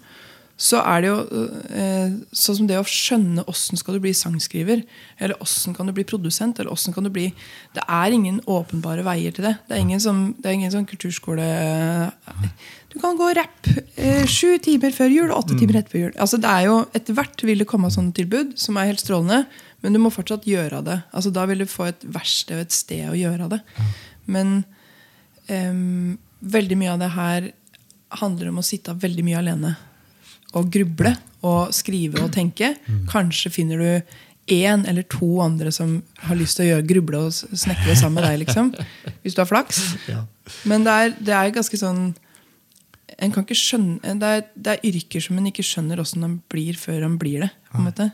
Så er det jo eh, sånn som det å skjønne åssen skal du bli sangskriver, eller åssen kan du bli produsent, eller åssen kan du bli Det er ingen åpenbare veier til det. Det er ingen, som, det er ingen sånn kulturskole Du kan gå rapp eh, sju timer før jul og åtte timer etter jul. Altså det er jo, Etter hvert vil det komme sånne tilbud som er helt strålende, men du må fortsatt gjøre det. Altså Da vil du få et verksted og et sted å gjøre det. Men um, veldig mye av det her handler om å sitte veldig mye alene og gruble og skrive og tenke. Kanskje finner du én eller to andre som har lyst til å gjøre gruble og snekre sammen med deg. liksom Hvis du har flaks. Men det er, det er ganske sånn en kan ikke skjønne, det, er, det er yrker som en ikke skjønner åssen han blir før han blir det. på en måte.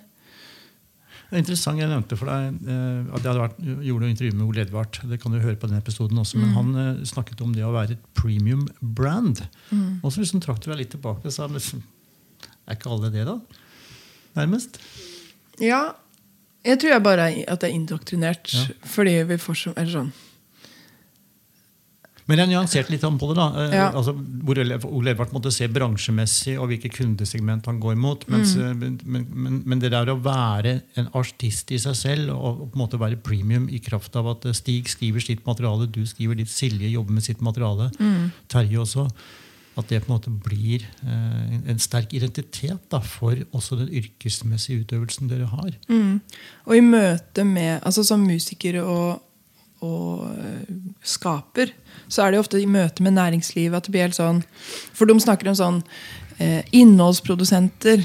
Det er interessant, Jeg nevnte for deg eh, at jeg vært, gjorde noe intervju med Ole Edvard. Det kan du høre på den episoden også, Men han eh, snakket om det å være et premium brand. Og så liksom trakk du deg litt tilbake og sa er ikke alle det, da? Nærmest. Ja, jeg tror jeg bare er, at det er indoktrinert. Ja. Fordi vi får så, eller sånn Men jeg nyanserte litt om på det. da, eh, Ja. altså, Hvor Ole Edvard måtte se bransjemessig og hvilke kundesegment han går mot. Mens, Mm. eh, men, men, men, det der å være en artist i seg selv og, på en måte være premium i kraft av at eh, Stig skriver sitt materiale, du skriver ditt, Silje jobber med sitt materiale, Mm. Terje også. At det på en måte blir eh, en- en sterk identitet da, for også den yrkesmessige utøvelsen dere har. Mm. Og i møte med Altså som musiker og, og øh, skaper, så er det jo ofte i møte med næringslivet at det blir helt sånn For de snakker om sånn eh, innholdsprodusenter,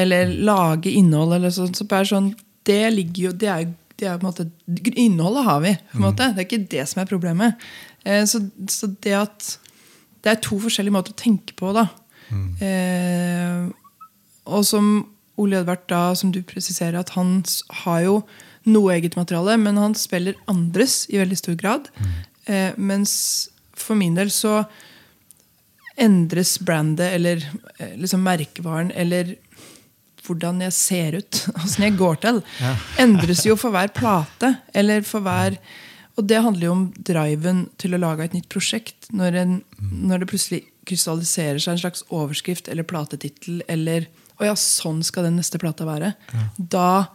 eller lage innhold, eller sånn. Så bare sånn det ligger jo Det er det er på en måte, Innholdet har vi. på en måte, Det er ikke det som er problemet. Eh, så, så det at det er to forskjellige måter å tenke på, da. Eh, og som Ole Edvard, da, som du presiserer, at han har jo noe eget materiale, men han spiller andres i veldig stor grad. Eh, mens for min del så endres brandet, eller eh, liksom merkevaren, eller hvordan jeg ser ut, åssen jeg går til, endres jo for hver plate. Eller for hver Og det handler jo om driven til å lage et nytt prosjekt. Når, en, når det plutselig krystalliserer seg en slags overskrift eller platetittel, eller Å ja, sånn skal den neste plata være. Da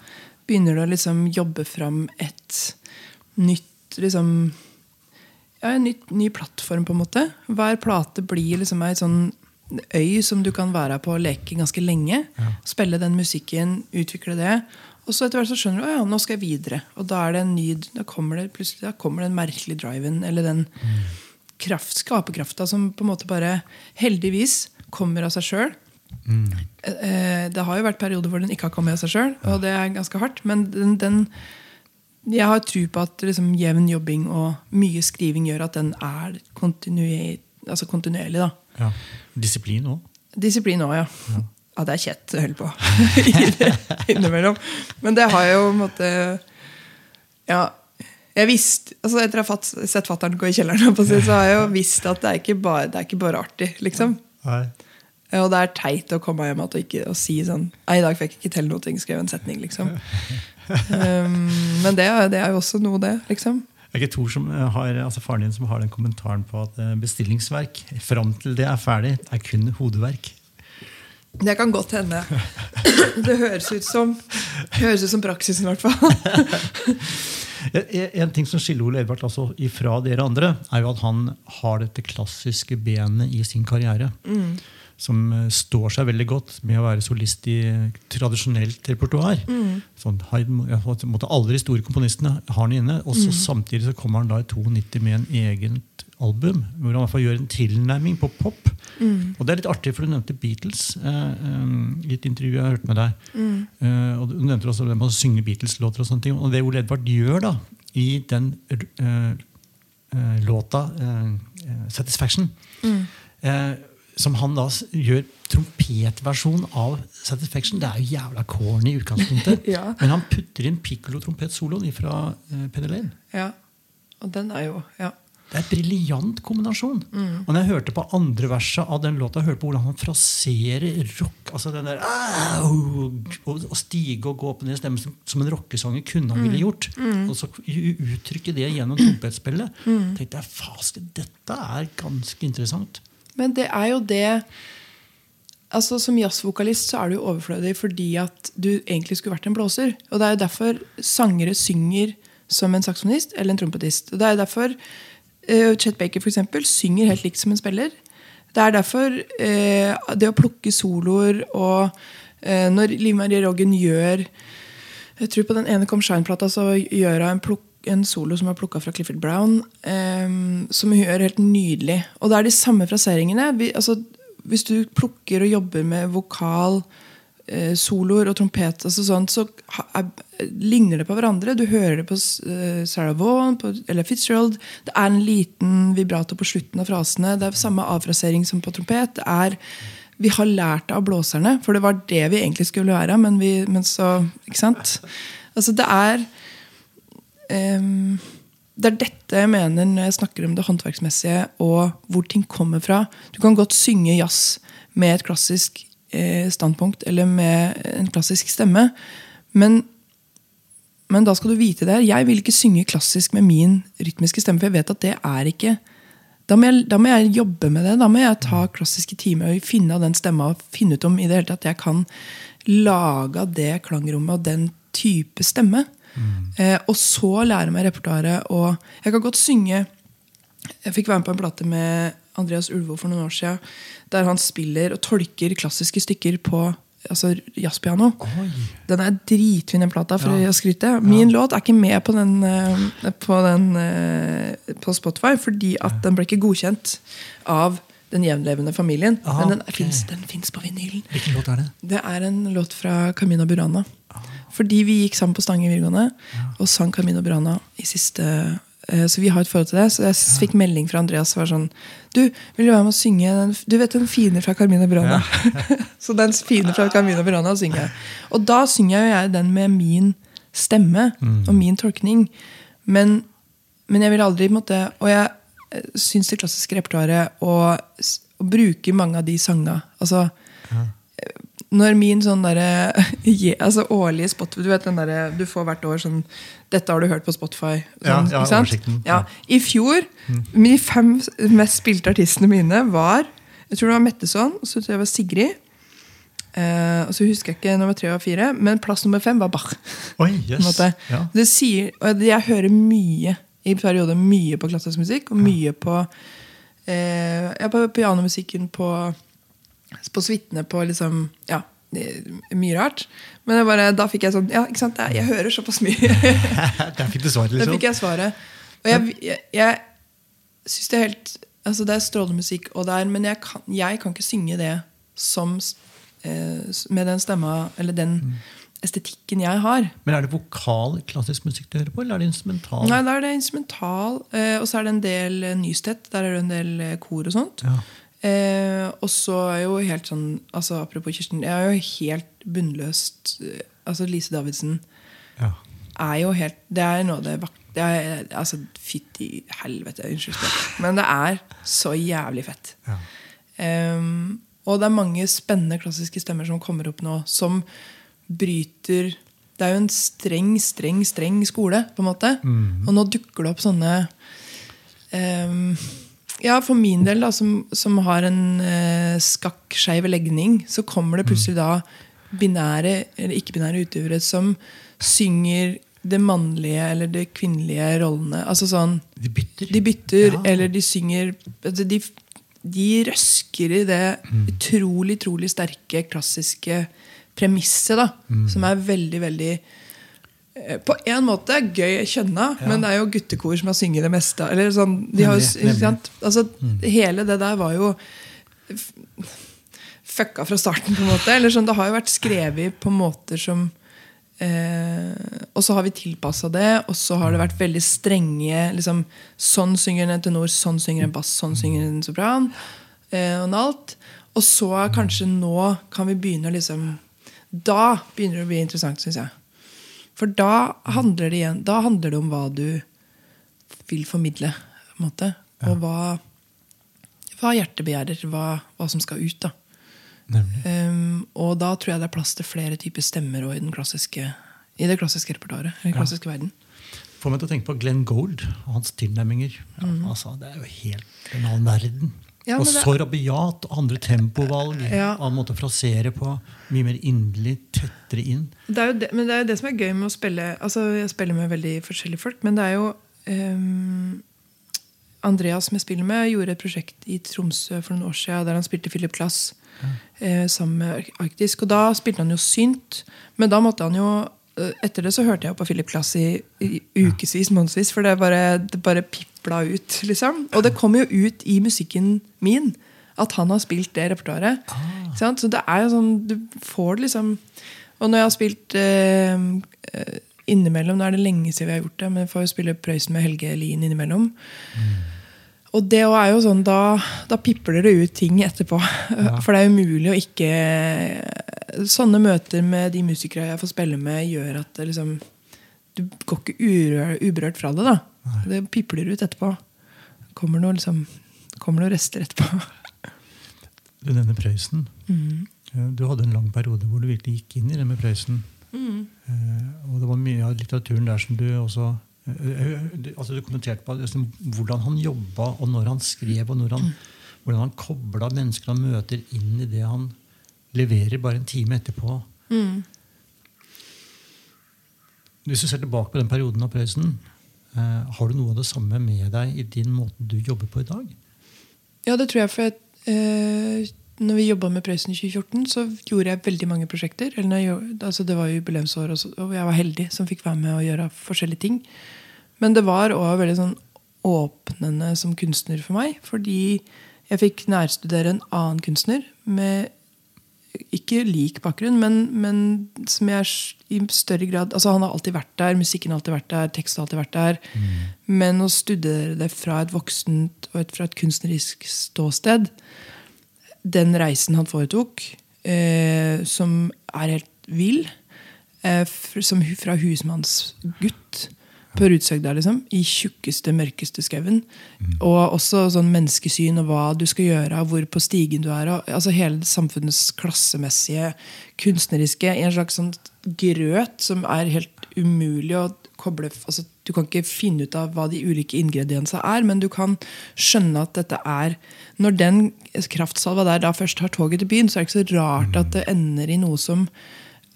begynner du å liksom jobbe fram et nytt liksom ja, en ny, ny plattform, på en måte. Hver plate blir liksom ei sånn øy som du kan være på og leke ganske lenge. Spille den musikken, utvikle det. Og så etter hvert så skjønner du at ja, nå skal jeg videre. Og da det en ny, da kommer det plutselig da kommer den merkelige driven, eller den kraft, skaperkrafta som på en måte bare heldigvis kommer av seg sjøl. Det har jo vært perioder hvor den ikke har kommet av seg sjøl, og det er ganske hardt. Men den, den jeg har tro på at liksom, jevn jobbing og mye skriving gjør at den er kontinuer, altså kontinuerlig. da. Ja. Disiplin òg. Disiplin òg, ja. ja. det er kjett å holde på innimellom. Men det har jo på en måte Ja, jeg visste, altså Etter å ha sett fatter'n gå i kjelleren, så har jeg jo visst at det er ikke bare, det er ikke bare artig. liksom. Nei. Og det er teit å komme hjem og, ikke, og si sånn Nei, i dag fikk jeg ikke til noe, skrev en setning, liksom. Um, men det, det er jo også noe, det. liksom. Det er ikke Tor som har, altså faren din som har den kommentaren på at eh, bestillingsverk fram til det er ferdig, er kun hodeverk. Det kan godt hende. Det høres ut som, høres ut som praksisen, i hvert fall. En ting som skiller Ole Edvard altså ifra dere andre, er jo at han har dette klassiske benet i sin karriere. Mm. Som eh, står seg veldig godt med å være solist i tradisjonelt repertoar. Mm. Sånn, Haydn, alle de store komponistene har han inne. Og så Mm. samtidig så kommer han da i 92 med en eget album, hvor han i hvert fall gjør en tilnærming på pop. Mm. Og det er litt artig, for du nevnte Beatles eh, eh, i et intervju jeg har hørt med deg. Mm. Eh, og Du nevnte også det med å synge Beatles-låter. Og sånne ting. Og det Ole Edvard gjør da, i den eh, eh, låta 'Satisfaction', Mm. Eh, som han da gjør trompetversjon av 'Satisfaction', det er jo jævla corny i utgangspunktet. Ja. Men han putter inn piccolo-trompetsoloen fra uh, Penny Lane. Ja. Og den er jo Ja. Det er en briljant kombinasjon. Mm. Og når jeg hørte på andre verset av den låta, jeg hørte på hvordan han fraserer rock altså den der, Å stige og gå opp og ned i stemmen som, som en rockesanger kunne han Mm. ville gjort. Og så uttrykke det gjennom trompetspillet. Mm. tenkte jeg, Faske, Dette er ganske interessant. Men det er jo det altså Som jazzvokalist så er du overflødig fordi at du egentlig skulle vært en blåser. Og det er jo derfor sangere synger som en saksofonist eller en trompetist. Og det er jo derfor uh, Chet Baker for eksempel, synger helt likt som en spiller. Det er derfor uh, det å plukke soloer og uh, Når Liv Marie Roggen gjør Jeg tror på den ene Come Shine-plata så gjør hun en, plukk, en solo som er plukka fra Clifford Brown, um, som hun gjør helt nydelig. Og det er de samme fraseringene. Vi, altså, hvis du plukker og jobber med vokal, uh, soloer og trompet, altså sånt, så er, ligner det på hverandre. Du hører det på uh, Sarah Vaughan på, eller Fitzgerald. Det er en liten vibrato på slutten av frasene. Det er samme avfrasering som på trompet. Det er vi har lært av blåserne, for det var det vi egentlig skulle være. Men, vi, men så Ikke sant? Altså, det er ehm, Det er dette jeg mener når jeg snakker om det håndverksmessige og hvor ting kommer fra. Du kan godt synge jazz med et klassisk eh, standpunkt eller med en klassisk stemme, men men da skal du vite det. Jeg vil ikke synge klassisk med min rytmiske stemme, for jeg vet at det er ikke da må, jeg, da må jeg jobbe med det. Da må jeg ta klassiske timer og finne av den stemma og finne ut om i det hele tatt jeg kan lage av det klangrommet og den type stemme. Eh, og så lære meg repertoaret. Og jeg kan godt synge Jeg fikk være med på en plate med Andreas Ulvo for noen år siden, der han spiller og tolker klassiske stykker på altså jazzpiano. Den er dritfin, den plata, for Ja. å skryte. Min låt er ikke med på den, eh, på, den eh, på Spotify, fordi at den ble ikke godkjent av den jevnlevende familien. Ah, Men den okay. fins på vinylen. Hvilken låt er det? Det er en låt fra Camino Burana. Fordi vi gikk sammen på Stange videregående og sang Camino Brana i siste uh, Så vi har et forhold til det. Så jeg s- fikk melding fra Andreas som var sånn Du, vil du være med å synge den, Du vet den fine fra Carmina Ja. så den fine fra Carmina Brana synger jeg. Og da synger jo jeg den med min stemme og min tolkning. Men, men jeg vil aldri måtte, Og jeg eh, syns det klassiske repertoaret og, og bruker mange av de sangene Altså når min sånn derre je- altså årlige Spotify Du vet den derre du får hvert år sånn Dette har du hørt på Spotify. Sånn, ja, ja. Ja. I fjor, de fem mest spilte artistene mine var Jeg tror det var Metteson, så tror jeg det var Sigrid. Eh, og så husker jeg ikke nummer tre og fire, men plass nummer fem var Bach. Oi, yes. Ja. Det sier, og jeg hører mye i perioder mye på klassisk musikk, og mye på eh, ja, på pianomusikken, på, på suitene, på liksom Ja, mye rart. Men bare, da fikk jeg sånn Ja, ikke sant, jeg, jeg hører såpass mye. Der fikk du svaret, Da Der fikk jeg svaret. Og jeg, jeg, jeg syns det er helt Altså Det er strålende musikk, og det er, men jeg kan, jeg kan ikke synge det som eh, med den stemma eller den Mm. estetikken jeg har. Men er det vokal klassisk musikk du hører på, eller er det instrumental? Nei, Da er det instrumental, eh, og så er det en del eh, Nystedt. Der er det en del kor og sånt. Ja. Eh, og så er jo helt sånn altså Apropos Kirsten, jeg er jo helt bunnløst eh, Altså Lise Davidsen Ja. er jo helt Det er noe det det er, Altså, fytti helvete, unnskyld. Men det er så jævlig fett. Ja. Ehm, og det er mange spennende klassiske stemmer som kommer opp nå, som bryter Det er jo en streng, streng, streng skole, på en måte. Og nå dukker det opp sånne ehm, ja, for min del, da, som, som har en eh, skakk-skeiv legning, så kommer det plutselig da binære eller ikke-binære utøvere som synger det mannlige eller det kvinnelige rollene. Altså sånn De bytter. De bytter, Ja. eller de synger altså de, de røsker i det utrolig, utrolig sterke, klassiske premisset, da. Som er veldig, veldig på en måte gøy kjønna, Ja. men det er jo guttekor som har sunget det meste. Eller sånn, de har? Altså, Hele det der var jo fucka fra starten, på en måte. Eller sånn, det har jo vært skrevet på måter som eh, Og så har vi tilpassa det, og så har det vært veldig strenge liksom, Sånn synger en tenor, sånn synger en bass, sånn synger en sopran. Eh, og alt. Og så kanskje nå kan vi begynne å liksom Da begynner det å bli interessant, syns jeg. For da handler det igjen Da handler det om hva du vil formidle. Måte. Og hva, hva hjertet begjærer. Hva, hva som skal ut. da Um, og da tror jeg det er plass til flere typer stemmer i, den klassiske, i det klassiske repertoaret. I den klassiske verden. Får meg til å tenke på Glenn Gold og hans tilnærminger. Ja, altså, det er jo helt en annen verden. Ja, og så rabiat, andre tempovalg, Ja. annen måte å frasere på. Mye mer inderlig, tettere inn. Det er jo det, men det er jo det som er gøy med å spille Altså Jeg spiller med veldig forskjellige folk, men det er jo um, Andreas som jeg spiller med, gjorde et prosjekt i Tromsø for noen år siden der han spilte Philip Klass ja. uh, sammen med Arktisk. Og da spilte han jo synt, men da måtte han jo eh, etter det så hørte jeg på Philip Klass i, i ukevis, månedsvis, for det bare, det bare pipla ut. liksom. Og det kommer jo ut i musikken min at han har spilt det repertoaret. Ah. Så det er jo sånn, du får det liksom Og når jeg har spilt eh, eh, innimellom, nå er det lenge siden vi har gjort det, men jeg får jo spille Prøysen med Helge Lien innimellom. Og det er jo sånn, da, da pipler det ut ting etterpå. For det er umulig å ikke Sånne møter med de musikere jeg får spille med, gjør at det liksom Du går ikke uberørt fra det. da Det pipler ut etterpå. Kommer noe, liksom, kommer noen rester etterpå. Du nevner Prøysen. Mm. Eh, Du hadde en lang periode hvor du virkelig gikk inn i det med Prøysen. Mm. Eh, og det var mye av litteraturen der som du også eh, altså du kommenterte på liksom, hvordan han jobba, og når han skrev, og han, hvordan han kobla mennesker han møter, inn i det han leverer bare en time etterpå. Mm. Hvis du ser tilbake på den perioden av Prøysen, har du noe av det samme med deg i din måte du jobber på i dag? Ja, det tror jeg. For at, eh, når vi jobba med Prøysen i 2014, så gjorde jeg veldig mange prosjekter. Jeg, altså det var jubileumsår, og, og jeg var heldig som fikk være med å gjøre forskjellige ting. Men det var òg veldig sånn åpnende som kunstner for meg. Fordi jeg fikk nærstudere en annen kunstner med ikke lik bakgrunn, men, men som jeg i større grad altså Han har alltid vært der, musikken har alltid vært der, teksten har alltid vært der. Men å studere det fra et voksent og et, fra et kunstnerisk ståsted Den reisen han foretok, eh, som er helt vill eh, som Fra husmannsgutt på Rudshøgda, liksom. I tjukkeste, mørkeste skauen. Og også sånn menneskesyn og hva du skal gjøre, hvor på stigen du er. Og, altså Hele samfunnets klassemessige, kunstneriske en slags sånn grøt som er helt umulig å koble altså, Du kan ikke finne ut av hva de ulike ingrediensene er, men du kan skjønne at dette er Når den kraftsalva der da først har toget til byen, så er det ikke så rart at det ender i noe som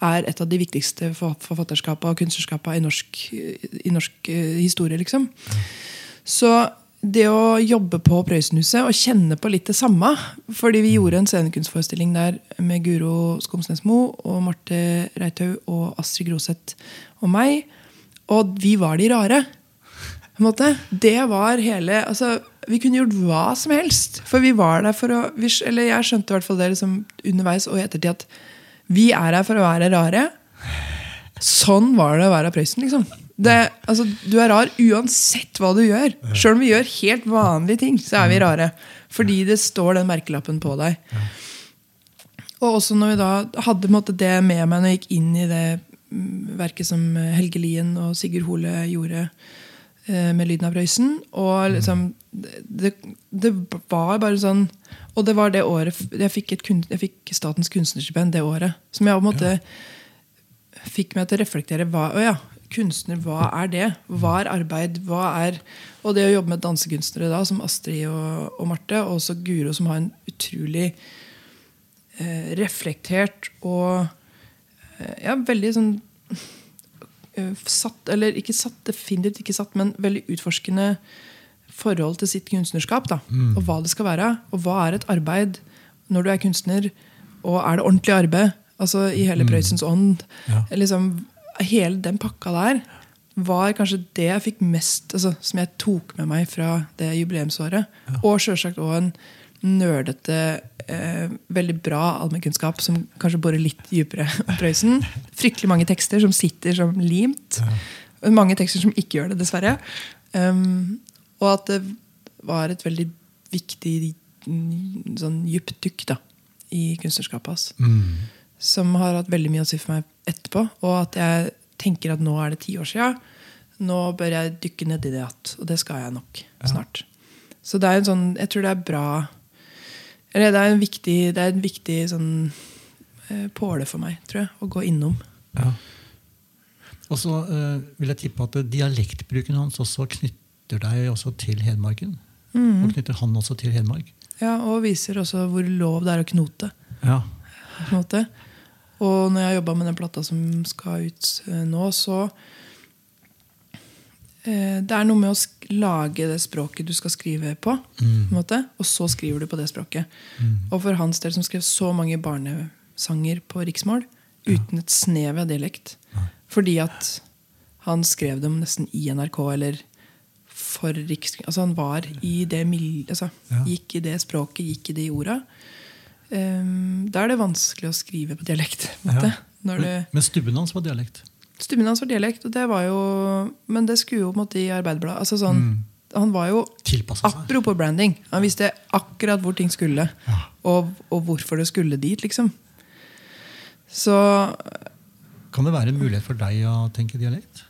er et av de viktigste for- forfatterskapene og kunstnerskapene i norsk, i norsk eh, historie. liksom. Så det å jobbe på Prøysenhuset og kjenne på litt det samme Fordi vi gjorde en scenekunstforestilling der med Guro Skomsnes Moe og Marte Reithaug og Astrid Groseth og meg. Og vi var de rare. På en måte. Det var hele altså, Vi kunne gjort hva som helst. For vi var der for å Eller jeg skjønte i hvert fall det liksom, underveis og i ettertid at vi er her for å være rare. Sånn var det å være Prøysen. liksom. Altså, du er rar uansett hva du gjør. Selv om vi gjør helt vanlige ting, så er vi rare. Fordi det står den merkelappen på deg. Og også når vi da hadde måte, det med meg når jeg gikk inn i det verket som Helge Lien og Sigurd Hole gjorde eh, med Lyden av Prøysen. Og liksom det, det var bare sånn Og det var det året jeg fikk, et, jeg fikk Statens kunstnerstipend det året. Som jeg på en måte fikk meg til å reflektere hva, å ja, kunstner, hva er det? Hva er arbeid? Hva er Og det å jobbe med dansekunstnere da, som Astrid og, og Marte, og også Guro, som har en utrolig eh, reflektert og eh, ja, veldig sånn eh, satt, eller ikke satt, definitivt ikke satt, men veldig utforskende forhold til sitt kunstnerskap. da, Og hva det skal være. Og hva er et arbeid når du er kunstner, og er det ordentlig arbeid? Altså I hele Prøysens ånd. Ja. Liksom, hele den pakka der var kanskje det jeg fikk mest altså, Som jeg tok med meg fra det jubileumsåret. Og sjølsagt òg en nerdete, eh, veldig bra allmennkunnskap som kanskje borer litt dypere om Prøysen. Fryktelig mange tekster som sitter som limt. Mange tekster som ikke gjør det, dessverre. Um, og at det var et veldig viktig mm, sånn dypt dykk da, i kunstnerskapet hans. Som har hatt veldig mye å si for meg etterpå. Og at jeg tenker at nå er det ti år sia. Nå bør jeg dykke ned i det igjen. Og det skal jeg nok snart. Så det er en sånn, jeg tror det er bra Eller det er en viktig, det er en viktig sånn eh, påle for meg, tror jeg, å gå innom. Ja. Og så eh, vil jeg tippe at dialektbruken hans også knytter deg også til Hedmarken. Mm. Og knytter han også til Hedmark. Ja, Og viser også hvor lov det er å knote. Ja. måte. Og når jeg har jobba med den plata som skal ut eh, nå, så eh, Det er noe med å lage det språket du skal skrive på, på en måte, og så skriver du på det språket. Og for hans del, som skrev så mange barnesanger på riksmål uten et snev av dialekt, fordi at han skrev dem nesten i NRK eller for riks... Altså han var i det. Altså, Ja. Gikk i det språket, gikk i de orda. Um, da er det vanskelig å skrive på dialekt. Ja. Men, men stubben hans var dialekt. Stubben hans var dialekt, og det var jo Men det skulle jo på en måte i Arbeiderbladet. Altså sånn, Han var jo. Apropos branding. Han visste akkurat hvor ting skulle. Og, og hvorfor det skulle dit, liksom. Så Kan det være en mulighet for deg å tenke dialekt?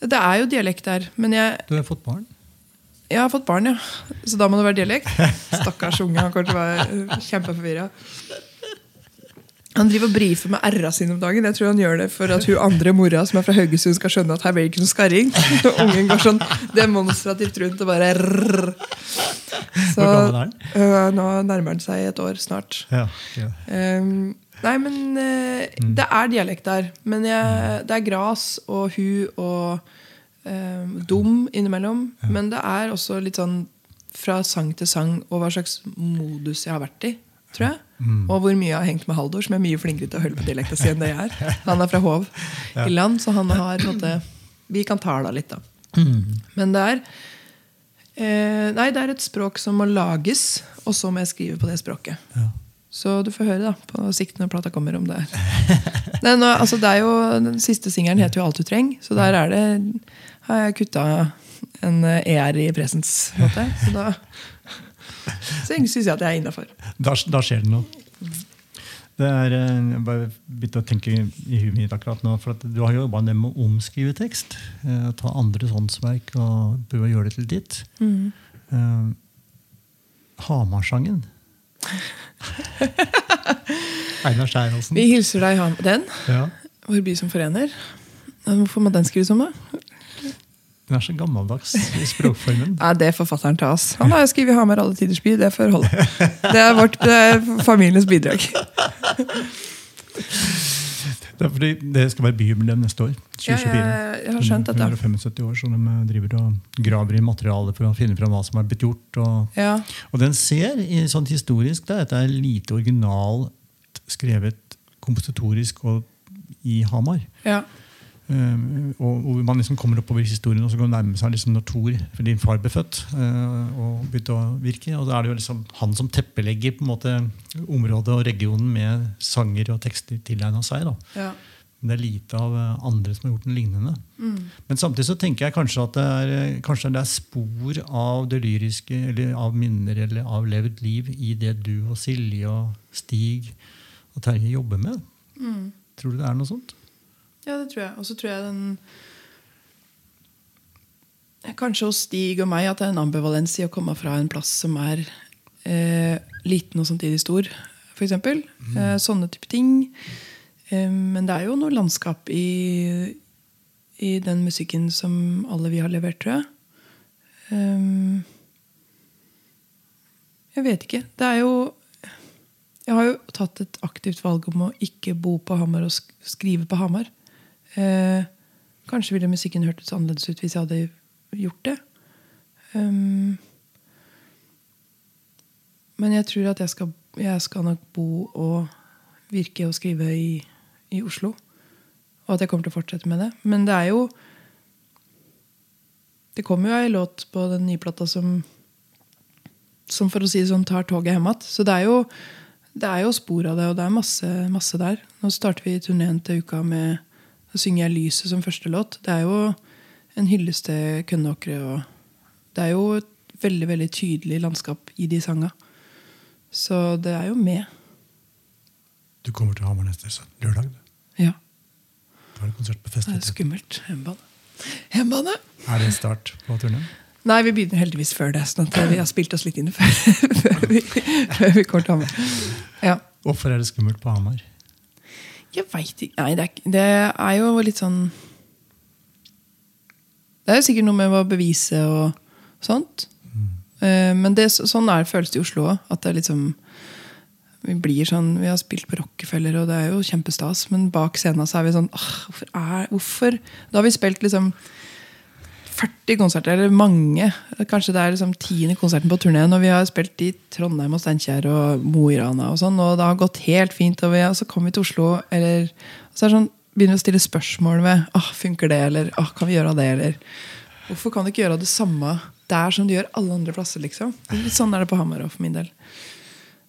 Det er jo dialekt der. Men jeg, Du har fått barn. jeg har fått barn, ja. Så da må det være dialekt. Stakkars unge. Han kommer til å være kjempeforvirra. Han driver og brifer med r-a sine om dagen. Jeg tror han gjør det for at hun andre mora som er fra Haugesund, skal skjønne at her blir det ikke noe skarring. Og ungen går sånn demonstrativt rundt og bare rrr. Så øh, nå nærmer han seg et år snart. Ja, ja. Ehm, nei, men eh, det er dialekt der. Men jeg, det er gras og hu og ehm, dum innimellom. Men det er også litt sånn fra sang til sang og hva slags modus jeg har vært i. Tror jeg. Og hvor mye jeg har hengt med Haldor, som er mye flinkere til å holde på dialekta si enn det jeg er. Han er fra Hov i land, så han har måte Vi kan tala litt, da. Men det er eh, Nei, det er et språk som må lages, og så må jeg skrive på det språket. Ja. Så du får høre da på sikt når plata kommer om det er. Den, altså, det er jo, den siste singelen heter jo 'Alt du trenger', så der er det har jeg kutta en ER i presens. måte. Så da syns jeg at jeg er innafor. Da, da skjer det noe. Det er, eh, jeg bare begynte å tenke i huet mitt akkurat nå, for Du har jobba med å omskrive tekst. Eh, ta andres håndsverk og prøve å gjøre det til ditt. Eh, Hamarsangen. Einar Skjærhalsen. Vi hilser deg, han. Den. Ja. Vår by som forener. Hvorfor må den skrives om, da? Den er så gammeldags i språkformen. Nei, Det får fatter'n ta oss. Han har jo skrevet 'Hamar alle tiders by'. Det får holde. Det er vårt det er familiens bidrag. Det fordi det skal være byjubileum neste år. Ja, 2024. jeg, jeg har skjønt dette. 175 år, så de eh, driver og graver i materialet for å finne fram hva som er blitt gjort. Og, Ja. og den ser, sånn historisk, da, det er lite originalt skrevet kompositorisk og i Hamar. ja. Eh, og hvor man liksom kommer oppover i historien og så går nærme seg liksom når Thor, fordi far ble født uh, og begynte å virke. Og da er det jo liksom han som teppelegger på en måte området og regionen med sanger og tekster tilegna seg. da. ja. Men det er lite av eh, andre som har gjort noe lignende. Mm. Men samtidig så tenker jeg kanskje at det er, kanskje det er spor av det lyriske, eller av minner eller av levd liv i det du og Silje og Stig og Terje jobber med. Mm. Tror du det er noe sånt? Ja, det tror jeg. Og så tror jeg den Kanskje hos Stig og meg at det er en ambivalens i å komme fra en plass som er eh, liten og samtidig stor, f.eks. Eh, sånne type ting. Eh, men det er jo noe landskap i, i den musikken som alle vi har levert, tror jeg. Um, jeg vet ikke. Det er jo Jeg har jo tatt et aktivt valg om å ikke bo på Hamar og sk skrive på Hamar. Eh, kanskje ville musikken hørtes annerledes ut hvis jeg hadde gjort det. Um, men jeg tror at jeg skal, jeg skal nok bo og virke og skrive i, i Oslo. Og at jeg kommer til å fortsette med det. Men det er jo Det kommer jo ei låt på den nye plata som som for å si det sånn tar toget hjem igjen. Så det er, jo, det er jo spor av det, og det er masse, masse der. Nå starter vi turneen til uka med å synger jeg 'Lyset' som første låt. Det er jo en hyllest til Kønnåkre. og Det er jo et veldig veldig tydelig landskap i de sanga. Så det er jo med. Du kommer til Hamar neste lørdag. du. Ja. Da er det konsert på Det er skummelt. Hjemmebane. Hjemmebane! Er det start på turneen? Nei, vi begynner heldigvis før det. sånn at vi har spilt oss litt inn før, før, vi, før vi kommer til Hamar. Ja. Hvorfor er det skummelt på Hamar? Jeg veit ikke Nei, det er, det er jo litt sånn Det er jo sikkert noe med å bevise og sånt. Eh, Men det, sånn er, føles det i Oslo òg. At det er liksom Vi blir sånn Vi har spilt på Rockefeller, og det er jo kjempestas, men bak scenen så er vi sånn «Åh, hvorfor, er, hvorfor? Da har vi spilt liksom 40 konserter, eller mange. Kanskje det er liksom tiende konserten på turneen. Og vi har spilt i Trondheim og Steinkjer og Mo i Rana og sånn. Og det har gått helt fint. Og, vi, og så kommer vi til Oslo, eller så er det sånn, begynner vi å stille spørsmål ved ah, funker det, eller ah, kan vi gjøre det, eller Hvorfor kan du ikke gjøre det samme der som du gjør alle andre plasser? liksom? Litt sånn er det på Hamar òg, for min del.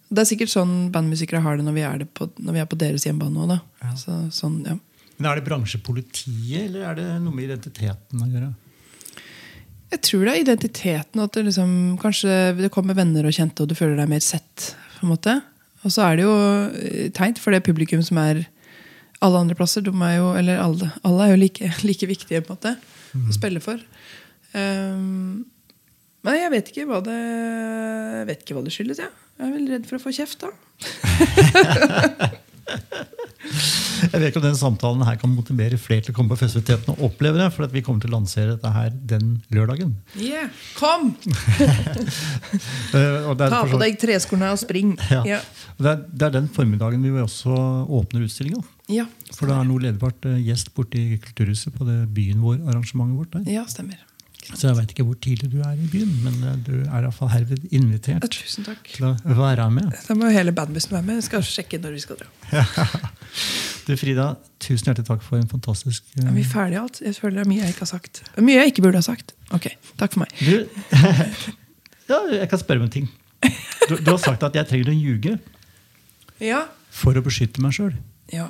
Det er sikkert sånn bandmusikere har det når vi er, det på, når vi er på deres hjemmebane òg. Så, sånn, ja. Men Er det bransjepolitiet, eller er det noe med identiteten å gjøre? Jeg tror det er identiteten. At det liksom, kanskje det kommer venner og kjente, og du føler deg mer sett. på en måte. Og så er det jo teit for det publikum som er alle andre plasser. De er jo, eller alle, alle er jo like, like viktige på en måte å spille for. Um, men jeg vet ikke hva det vet ikke hva det skyldes. Jeg. jeg er vel redd for å få kjeft, da. Jeg vet ikke om den samtalen her kan motivere flere til å komme på festiviteten og oppleve det. For at vi kommer til å lansere dette her den lørdagen. Yeah. Kom! Eh, Ta på deg treskorna og spring. Ja. Ja. Det er, det er den formiddagen vi også åpner utstillinga. Ja, For det er noe ledbart eh, gjest borte i Kulturhuset på det byen vår-arrangementet vårt. der. ja stemmer. Så jeg veit ikke hvor tidlig du er i byen, men eh, du er iallfall herved invitert ja, Tusen takk. til å være med. Da må hele bandbussen være med. Jeg skal sjekke når vi skal dra. Du Frida, tusen hjertelig takk for en fantastisk eh, Er vi ferdige alt? Jeg føler det er mye jeg ikke har sagt. Mye jeg ikke burde ha sagt. Ok, takk for meg. Du, ja, jeg kan spørre om en ting. Du, du har sagt at jeg trenger å ljuge Ja. for å beskytte meg sjøl. ja.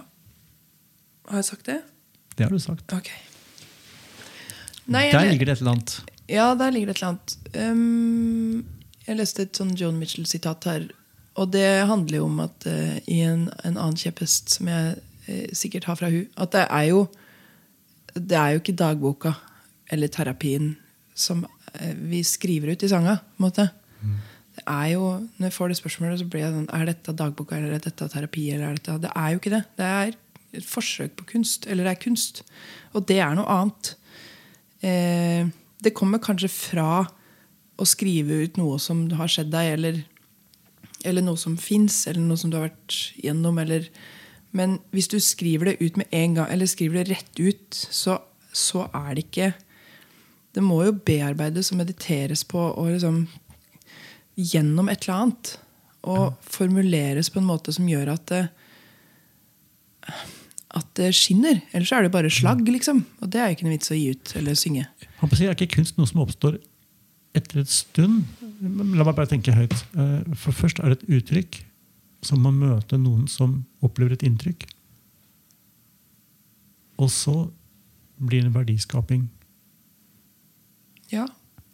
Har jeg sagt det? Det har du sagt. Ok. Nei, Der ligger det et eller annet. ja, der ligger det et eller annet. Um, jeg leste et sånn John Mitchell-sitat her. Og det handler jo om at uh, i en, en annen kjepphest som jeg uh, sikkert har fra hun, at det er jo det er jo ikke dagboka eller terapien som uh, vi skriver ut i sanga. på en måte. Det er jo, Når jeg får det spørsmålet, så blir jeg sånn Er dette dagboka eller er dette terapi? eller er dette, Det er jo ikke det. Det er et forsøk på kunst. Eller det er kunst. Og det er noe annet. Eh, det kommer kanskje fra å skrive ut noe som har skjedd deg, eller, eller noe som fins, eller noe som du har vært gjennom. Eller, men hvis du skriver det ut med en gang, eller skriver det rett ut, så, så er det ikke Det må jo bearbeides og mediteres på og liksom gjennom et eller annet. Og formuleres på en måte som gjør at det, at det skinner. Ellers er det bare slagg, liksom. Og det er ikke noe vits å gi ut eller synge. Det Er ikke kunst noe som oppstår etter et stund? La meg bare tenke høyt. Eh, For først er det et uttrykk som må møte noen som opplever et inntrykk. Og så blir det verdiskaping. Ja,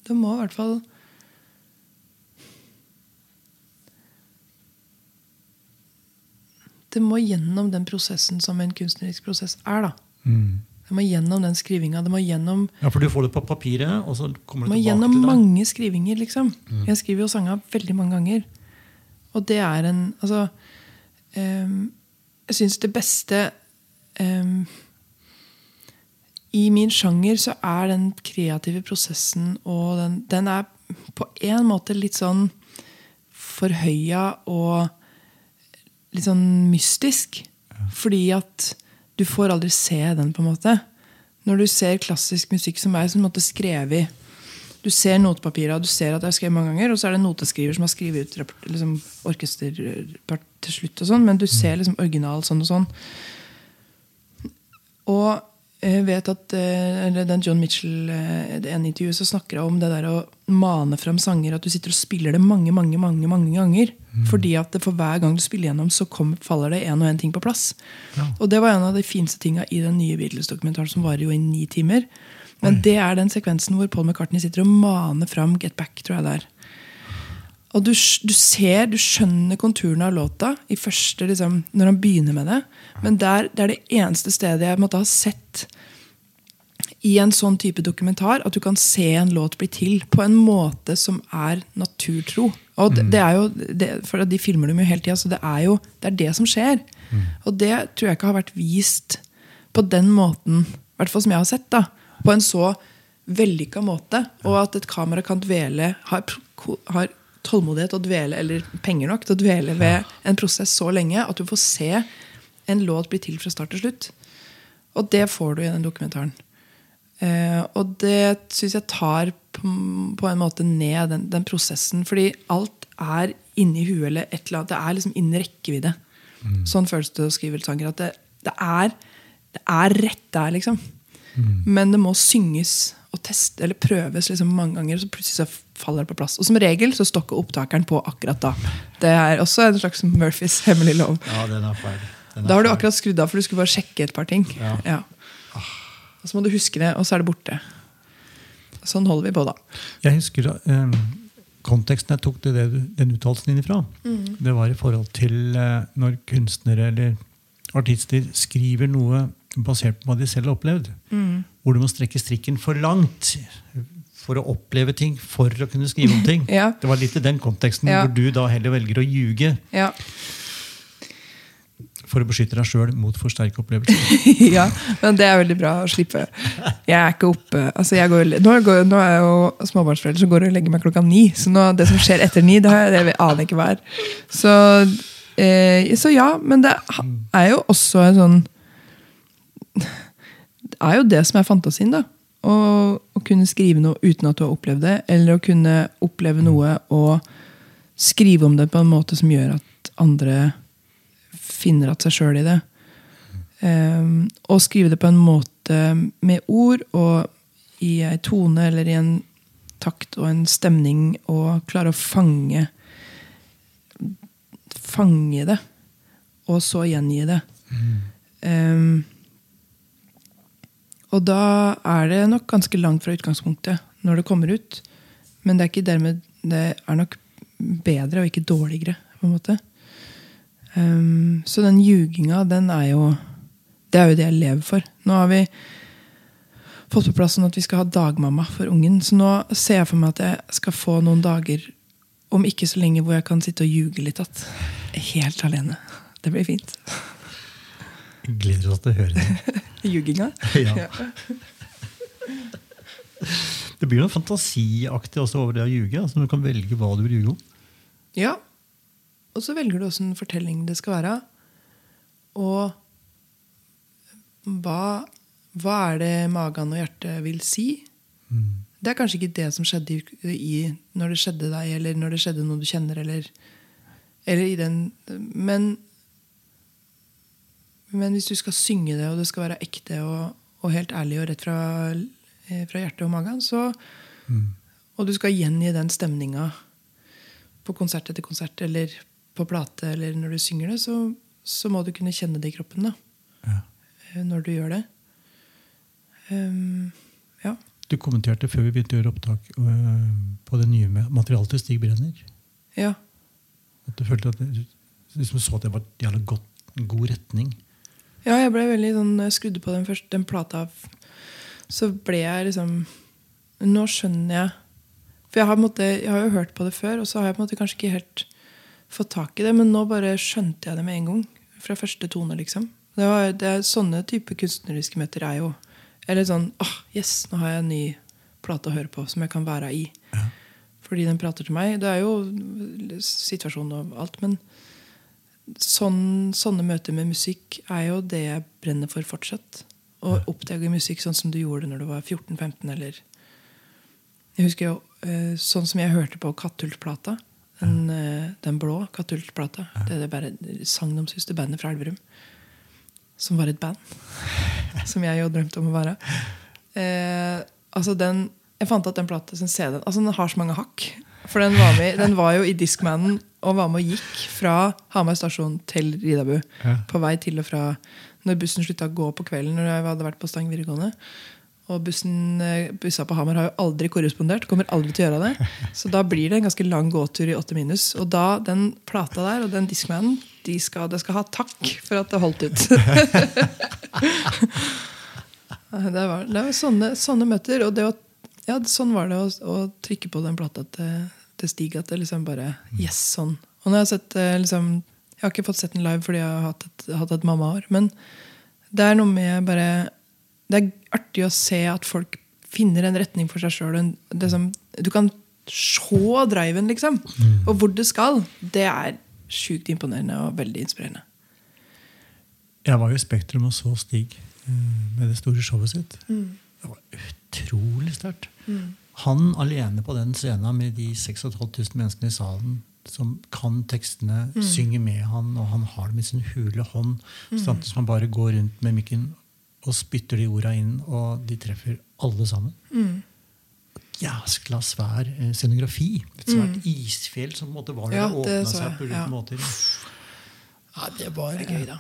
det må i hvert fall Det må gjennom den prosessen som en kunstnerisk prosess er. da. Det må gjennom den skrivinga. Det må gjennom, Ja, For du får det på papiret, og så kommer det tilbake gjennom til deg. mange skrivinger, liksom. Jeg skriver jo sanga veldig mange ganger. Og det er en Altså um, Jeg syns det beste um, i min sjanger så er den kreative prosessen og den, den er på en måte litt sånn forhøya og litt sånn mystisk. Fordi at du får aldri se den, på en måte. Når du ser klassisk musikk som er som skrevet Du ser notepapiret, du ser at det er skrevet mange ganger, og så er det en noteskriver som har skrevet ut liksom, orkesterpart til slutt, og sånn, men du ser liksom original sånn og sånn. Og jeg vet at eh, eller den John Mitchell eh, det ene intervjuet så snakker jeg om det der å mane fram sanger. At du sitter og spiller det mange mange, mange, mange ganger. Fordi at for hver gang du spiller gjennom, så kom, faller det en og en ting på plass. Og det var en av de fineste tinga i den nye Beatles-dokumentaren, som varer jo i ni timer. Men det er den sekvensen hvor Paul McCartney sitter og maner fram Get Back. tror jeg det er. Og du, du ser, du skjønner konturene av låta i første, liksom, når han begynner med det. Men der, det er det eneste stedet jeg måtte ha sett i en sånn type dokumentar at du kan se en låt bli til på en måte som er naturtro. Og det, det er jo, det, for De filmer dem jo hele tida, så det er jo det, er det som skjer. Og det tror jeg ikke har vært vist på den måten, i hvert fall som jeg har sett. da, På en så vellykka måte. Og at et kamera kan dvele, har, har tålmodighet å dvele, eller penger nok til å dvele ved en prosess så lenge at du får se en låt bli til fra start til slutt. Og det får du i den dokumentaren. Eh, og det syns jeg tar på, på en måte ned den, den prosessen. Fordi alt er inni huet eller et eller annet. Det er liksom innen rekkevidde. Sånn føles det å skrive sanger. At det, det, er, det er rett der, liksom. Men det må synges og testes eller prøves liksom mange ganger, så plutselig så faller på plass. Og som regel så stokker opptakeren på akkurat da. Det er også en slags Murphys hemmelige lov. Ja, den er feil. Den er Da har du akkurat skrudd av, for du skulle bare sjekke et par ting. Ja. Og så må du huske det, og så er det borte. Sånn holder vi på, da. Jeg husker eh, konteksten jeg tok det, den uttalelsen din ifra. Det var i forhold til eh, når kunstnere eller artister skriver noe basert på hva de selv har opplevd. Hvor du må strekke strikken for langt for å oppleve ting for å kunne skrive om ting. Ja. Det var litt i den konteksten Ja. hvor du da heller velger å ljuge Ja. for å beskytte deg sjøl mot for sterke opplevelser. ja, men det er veldig bra å slippe. Jeg er ikke oppe altså jeg går, nå, går, nå er jeg jo småbarnsforelder, så går og legger meg klokka ni. Så nå, det som skjer etter ni, det, har jeg, det aner jeg ikke hva er. Så, eh, så ja, men det er jo også en sånn Det er jo det som er fantasien, da. Å, å kunne skrive noe uten at du har opplevd det, eller å kunne oppleve noe og skrive om det på en måte som gjør at andre finner at seg sjøl i det. Um, og skrive det på en måte med ord og i ei tone eller i en takt og en stemning, og klare å fange Fange det, og så gjengi det. Um, og da er det nok ganske langt fra utgangspunktet når det kommer ut. Men det er ikke dermed det er nok bedre og ikke dårligere. på en måte. Um, så den ljuginga, den er jo Det er jo det jeg lever for. Nå har vi fått på plass sånn at vi skal ha dagmamma for ungen. Så nå ser jeg for meg at jeg skal få noen dager, om ikke så lenge, hvor jeg kan sitte og ljuge litt. At helt alene. Det blir fint. Gleder oss til å høre det. Ljuginga. Ja. Det blir noe fantasiaktig også over det å ljuge. Altså du kan velge hva du vil ljuge om. Ja. Og så velger du åssen fortelling det skal være. Og hva, hva er det magen og hjertet vil si? Det er kanskje ikke det som skjedde i, i når det skjedde deg, eller når det skjedde noe du kjenner, eller, eller i den Men men hvis du skal synge det, og det skal være ekte og, og helt ærlig og rett fra, eh, fra hjertet og magen, så, og du skal gjengi den stemninga på konsert etter konsert eller på plate eller når du synger det, så, så må du kunne kjenne det i kroppen da, Ja. eh, når du gjør det. Um, ja. Du kommenterte før vi begynte å gjøre opptak øh, på det nye med materialet til Stig Brenner. ja. At du følte at du liksom så at det var jævla en god retning. Ja, jeg ble veldig sånn Når jeg skrudde på den, første, den plata, så ble jeg liksom Nå skjønner jeg For jeg har, måte, jeg har jo hørt på det før, og så har jeg på en måte kanskje ikke helt fått tak i det, men nå bare skjønte jeg det med en gang. Fra første tone, liksom. Det var, det er, sånne type kunstneriske møter er jo Eller sånn åh, yes, nå har jeg en ny plate å høre på som jeg kan være i. Fordi den prater til meg. Det er jo situasjonen og alt, men sånn, sånne møter med musikk er jo det jeg brenner for fortsatt. Å oppdage musikk sånn som du gjorde når du var 14-15, eller Jeg husker jo eh, sånn som jeg hørte på Kattultplata. Den, eh, den blå Kattultplata. Det er det bare sagnomsuste bandet fra Elverum. Som var et band. Som jeg jo drømte om å være. Eh, altså den Jeg fant at den plata, den CD-en altså Den har så mange hakk. For den var, med, den var jo i Discmanen og var med og gikk fra Hamar stasjon til Ridabu. Ja. På vei til og fra når bussen slutta å gå på kvelden. Når jeg hadde vært på Stang videregående Og bussen, eh, bussa på Hamar har jo aldri korrespondert. Kommer aldri til å gjøre det. Så da blir det en ganske lang gåtur i 8 minus. Og da, den plata der og den Discmanen, de skal, de skal ha takk for at det holdt ut. det var, det var sånne, sånne møter. Og det å, ja, sånn var det å, å trykke på den plata til, til Stig. At det liksom bare Yes, sånn. Og når jeg har sett eh, liksom, Jeg har ikke fått sett den live fordi jeg har hatt et, hatt et mammaår. Men det er noe med bare Det er artig å se at folk finner en retning for seg sjøl. Liksom, du kan se driven, liksom. Og hvor det skal. Det er sjukt imponerende og veldig inspirerende. Jeg var jo i Spektrum og så Stig eh, med det store showet sitt. Det var utrolig sterkt. Han alene på den scenen med de 6500 menneskene i salen som kan tekstene, synger med han, og han har det med sin hule hånd. Samtidig som han bare går rundt med mikken og spytter de orda inn, og de treffer alle sammen. Jæskla svær eh, scenografi. Et svært isfjell som på en måte var der Ja, det åpna seg på ulike ja. måter. Ja, det var Det er gøy, da.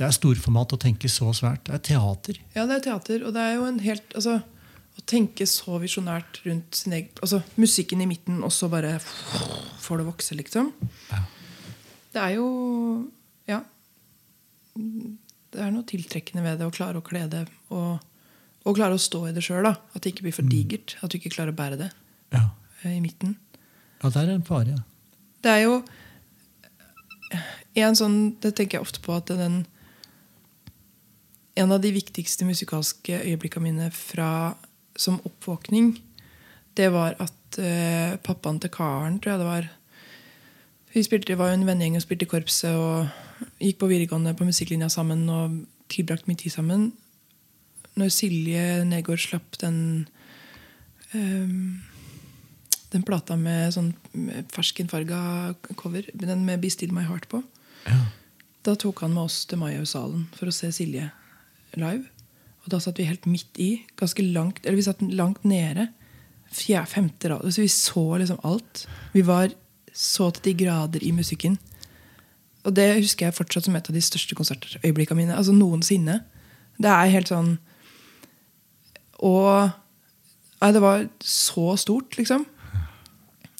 det er storformat å tenke så svært. Det er teater. Ja, det er teater, og det er jo en helt altså, Å tenke så visjonært rundt sin egen altså, Musikken i midten, og så bare får det vokse, liksom. Ja. Det er jo Ja. Det er noe tiltrekkende ved det å klare å kle det og, og klare å stå i det sjøl. At det ikke blir for digert. At du ikke klarer å bære det Ja, eh, i midten. ja det er en fare. Ja. Det er jo en sånn Det tenker jeg ofte på at den En av de viktigste musikalske øyeblikkene mine fra, som oppvåkning, det var at eh, pappaen til Karen, tror jeg det var Vi spilte, var jo en vennegjeng og spilte i korpset og gikk på videregående på musikklinja sammen og tilbrakte mye tid sammen. Når Silje Negård slapp den ehm, den plata med sånn ferskenfarga cover, den med 'Be Still My Heart' på, Ja. da tok han med oss til Majausalen for å se Silje live. Og da satt vi helt midt i, ganske langt, eller vi satt langt nede. Fjerde, femte rad. Så vi så liksom alt. Vi var så til de grader i musikken. Og det husker jeg fortsatt som et av de største konsertøyeblikkene mine. Altså noensinne. Det er helt sånn Og Nei, det var så stort, liksom.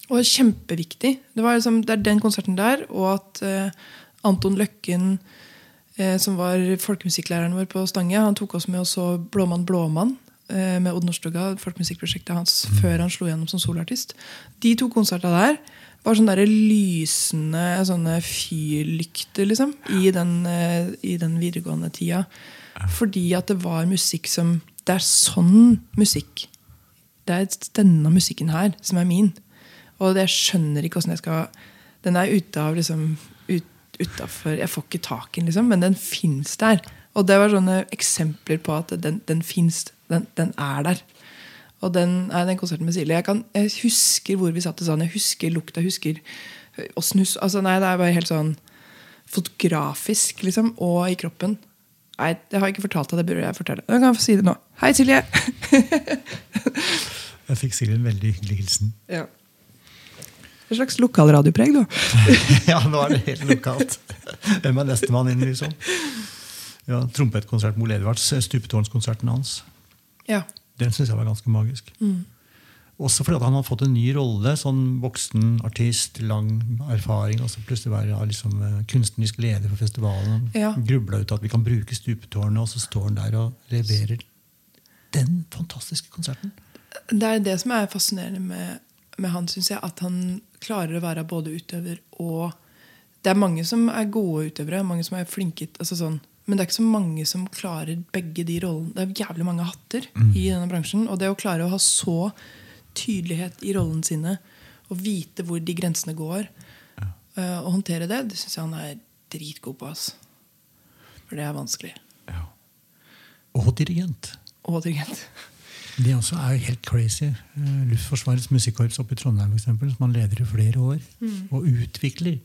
Og kjempeviktig. Det, var liksom, det er den konserten der, og at uh, Anton Løkken, som var folkemusikklæreren vår på Stange, han tok oss med og så Blåmann Blåmann eh, med Odd Nordstoga, folkemusikkprosjektet hans, før han slo gjennom som solartist. De to konsertene der var sånne der lysende sånne fyrlykter liksom, i den, eh, i den videregående tida. Fordi at det var musikk som Det er sånn musikk det er denne musikken her som er min. Og jeg skjønner ikke åssen jeg skal Den er ute av liksom ut, utenfor, Jeg får ikke tak i den, liksom, men den fins der. Og det var sånne eksempler på at den, den fins. Den, den er der. Og den, den konserten med Silje jeg, kan, jeg husker hvor vi satt i salen. Jeg husker lukta. Jeg husker åssen hus altså, Nei, det er bare helt sånn fotografisk, liksom. Og i kroppen. Nei, det har jeg ikke fortalt deg. Det burde jeg fortelle. Jeg kan få si det nå. Hei, Silje! Jeg fikk Silje en veldig hyggelig hilsen. Ja. Et slags lokalradiopreg, da. ja, nå er det helt lokalt. Hvem er nestemann inn, liksom? Ja, Trompetkonsert med Ole Edvards, stupetårnskonserten hans. Ja. Den syns jeg var ganske magisk. Også fordi at han har fått en ny rolle. Sånn voksen artist, lang erfaring. Og så plutselig være liksom, eh, kunstnerisk leder for festivalen. Ja. Grubla ut at vi kan bruke stupetårnet, og så står han der og leverer den fantastiske konserten. Det er det som er fascinerende med, med han, syns jeg. At han klarer å være både utøver og Det er mange som er gode utøvere, mange som er flinke altså sånn, Men det er ikke så mange som klarer begge de rollene. Det er jævlig mange hatter i denne bransjen. Og det å klare å ha så tydelighet i rollene sine og vite hvor de grensene går, eh, og håndtere det, det syns jeg han er dritgod på. ass. For det er vanskelig. Ja. Og dirigent. Og dirigent. Det også er helt crazy. Eh, Luftforsvarets musikkorps oppe i Trondheim, for eksempel, som man leder i flere år. Og utvikler.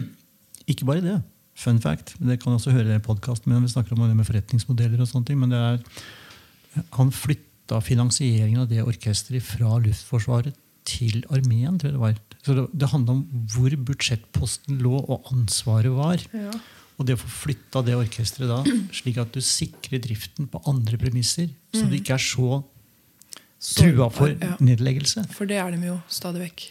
Ikke bare det. Fun fact. Det kan også høre i podkasten min. vi snakker om det med forretningsmodeller. og sånne ting, men det er, Han flytta finansieringen av det orkesteret fra Luftforsvaret til armeen. tror jeg det var. Så det, det handla om hvor budsjettposten lå, og ansvaret var. Ja. Og det å få flytta det orkesteret da, slik at du sikrer driften på andre premisser, så du ikke er så trua for nedleggelse. For det er de jo stadig vekk.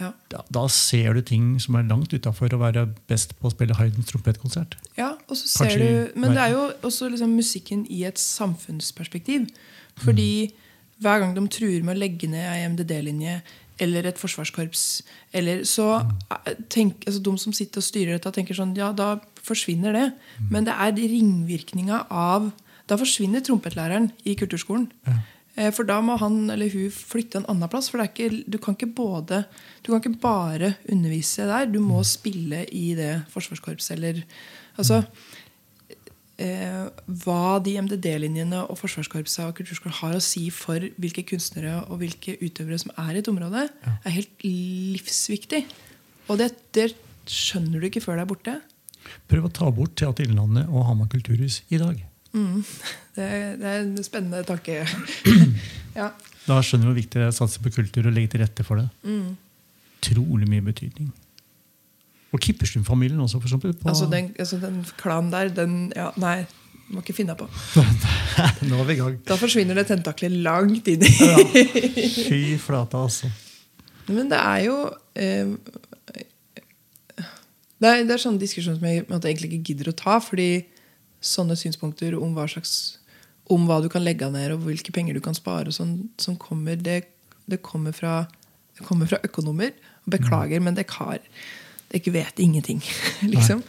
Ja. Da, da ser du ting som er langt utafor å være best på å spille Haydns trompetkonsert. Ja, og så ser Kanskje du, Men det er jo også liksom musikken i et samfunnsperspektiv. Fordi hver gang de truer med å legge ned ei MDD-linje eller et forsvarskorps, eller så eh, tenk, altså De som sitter og styrer dette, tenker sånn Ja, da forsvinner det. Men det er ringvirkninga av Da forsvinner trompetlæreren i kulturskolen. Ja. For da må han eller hun flytte en annen plass. For det ikke, du, kan både, du kan ikke bare undervise der. Du må spille i det forsvarskorpset eller Altså eh, Hva de MDD-linjene og Forsvarskorpset og Kulturskolen har å si for hvilke kunstnere og hvilke utøvere som er i et område, er helt livsviktig. Og det, det skjønner du ikke før det er borte. Prøv å ta bort Teater Innlandet og Hamar kulturhus i dag. Det, det er en spennende tanke. ja. Da skjønner du hvor viktig det er å satse på kultur og legge til rette for det. Mm. Trolig mye betydning. Og Kipperstuen-familien også, for eksempel. På, Altså, den, altså den klanen der, den ja, Nei, må ikke finne på. Nå er vi i gang. Da forsvinner det tentakler langt inn i Ja. Fy flate, altså. Men det er jo eh, det, er, det er sånne diskusjoner som jeg måte, egentlig ikke gidder å ta. Fordi sånne synspunkter om hva slags om hva du kan legge ned, og hvilke penger du kan spare, sånn, som kommer, det, det, kommer fra, det kommer fra økonomer. Beklager, men det har Dere vet ingenting, liksom.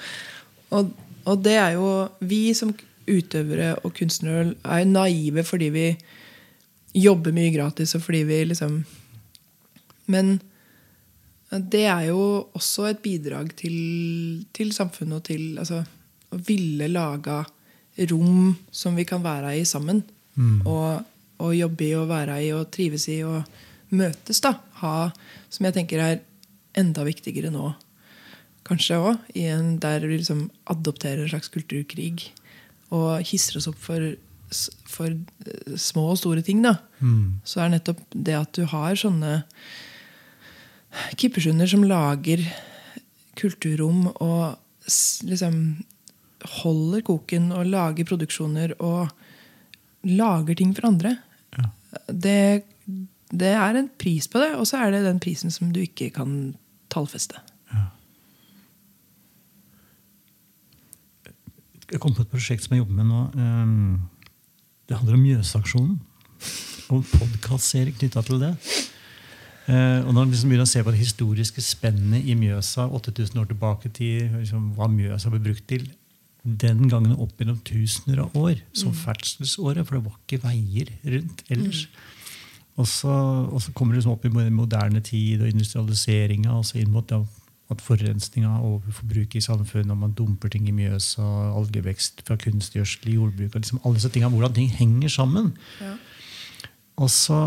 Og, og det er jo Vi som utøvere og kunstnere er naive fordi vi jobber mye gratis, og fordi vi liksom Men det er jo også et bidrag til, til samfunnet og til altså, å ville lage rom som vi kan være i sammen. Og, og jobbe i og være i og trives i og møtes. da. Ha, som jeg tenker er enda viktigere nå, kanskje òg, der vi liksom adopterer en slags kulturkrig. Og hisser oss opp for, for eh, små og store ting. da. Så er nettopp det at du har sånne kippersunder som lager kulturrom og liksom holder koken og lager produksjoner og lager ting for andre. Ja. Det, det er en pris på det, og så er det den prisen som du ikke kan tallfeste. Jeg kom på et prosjekt som jeg jobber med nå. ehm, Det handler om Mjøsaksjonen. Og en podkastserie knytta til det. Eh, og når man liksom begynner å se på det historiske spennet i Mjøsa 8000 år tilbake til liksom, hva Mjøsa ble brukt til den gangen opp gjennom tusener av år, som ferdselsåret, for det var ikke veier rundt ellers. Og så, og så kommer det liksom opp i moderne tid og industrialiseringa, og så inn mot da, at forurensninga og forbruket i samfunnet, og man dumper ting i Mjøsa, algevekst fra kunstgjødsel i jordbruk, liksom alle disse tingene, hvordan ting henger sammen. Ja. Og så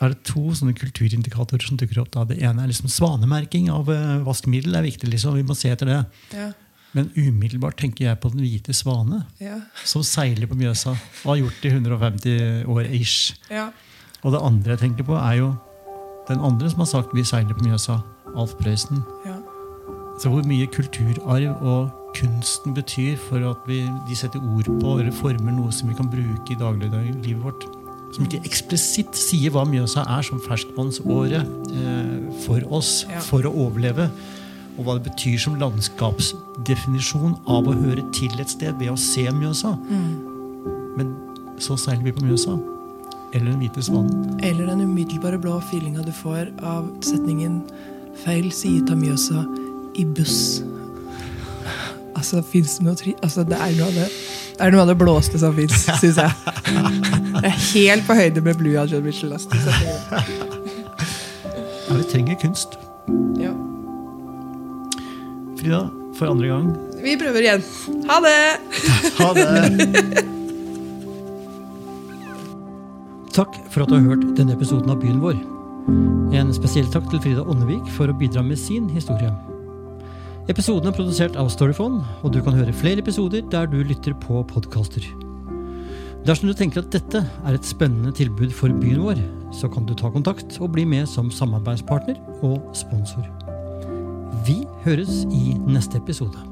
er det to sånne kulturindikatorer som dukker opp. Da. Det ene er liksom svanemerking av eh, vaskemiddel. er viktig, liksom. Vi må se etter det. Ja, Men umiddelbart tenker jeg på Den hvite svane, ja, som seiler på Mjøsa. Og har gjort det i 150 år ish. ja. Og det andre jeg tenker på, er jo den andre som har sagt 'vi seiler på Mjøsa'. Alf Prøysen. ja. Så hvor mye kulturarv og kunsten betyr for at vi, de setter ord på eller former noe som vi kan bruke i dagliglivet vårt. Som ikke eksplisitt sier hva Mjøsa er som ferskvannsåre eh, for oss Ja. for å overleve. Og hva det betyr som landskapsdefinisjon av å høre til et sted ved å se Mjøsa. Men så seiler vi på Mjøsa. Eller Den hvite svanen. Eller den umiddelbare blå feelinga du får av setningen 'feil side av Mjøsa i buss'. Altså, fins det, noe tri altså, det, er noe av det, det er noe av det blåste som fins, syns jeg. Det er helt på høyde med Blue av John Mitchell. Ja, vi trenger kunst. Ja. Frida, for andre gang. Vi prøver igjen. Ha det! Ha det! Takk for at du har hørt denne episoden av Byen vår. En spesiell takk til Frida Åndevik for å bidra med sin historie. Episoden er produsert av Storyphone, og du kan høre flere episoder der du lytter på podkaster. Dersom du tenker at dette er et spennende tilbud for byen vår, så kan du ta kontakt og bli med som samarbeidspartner og sponsor. Vi høres i neste episode.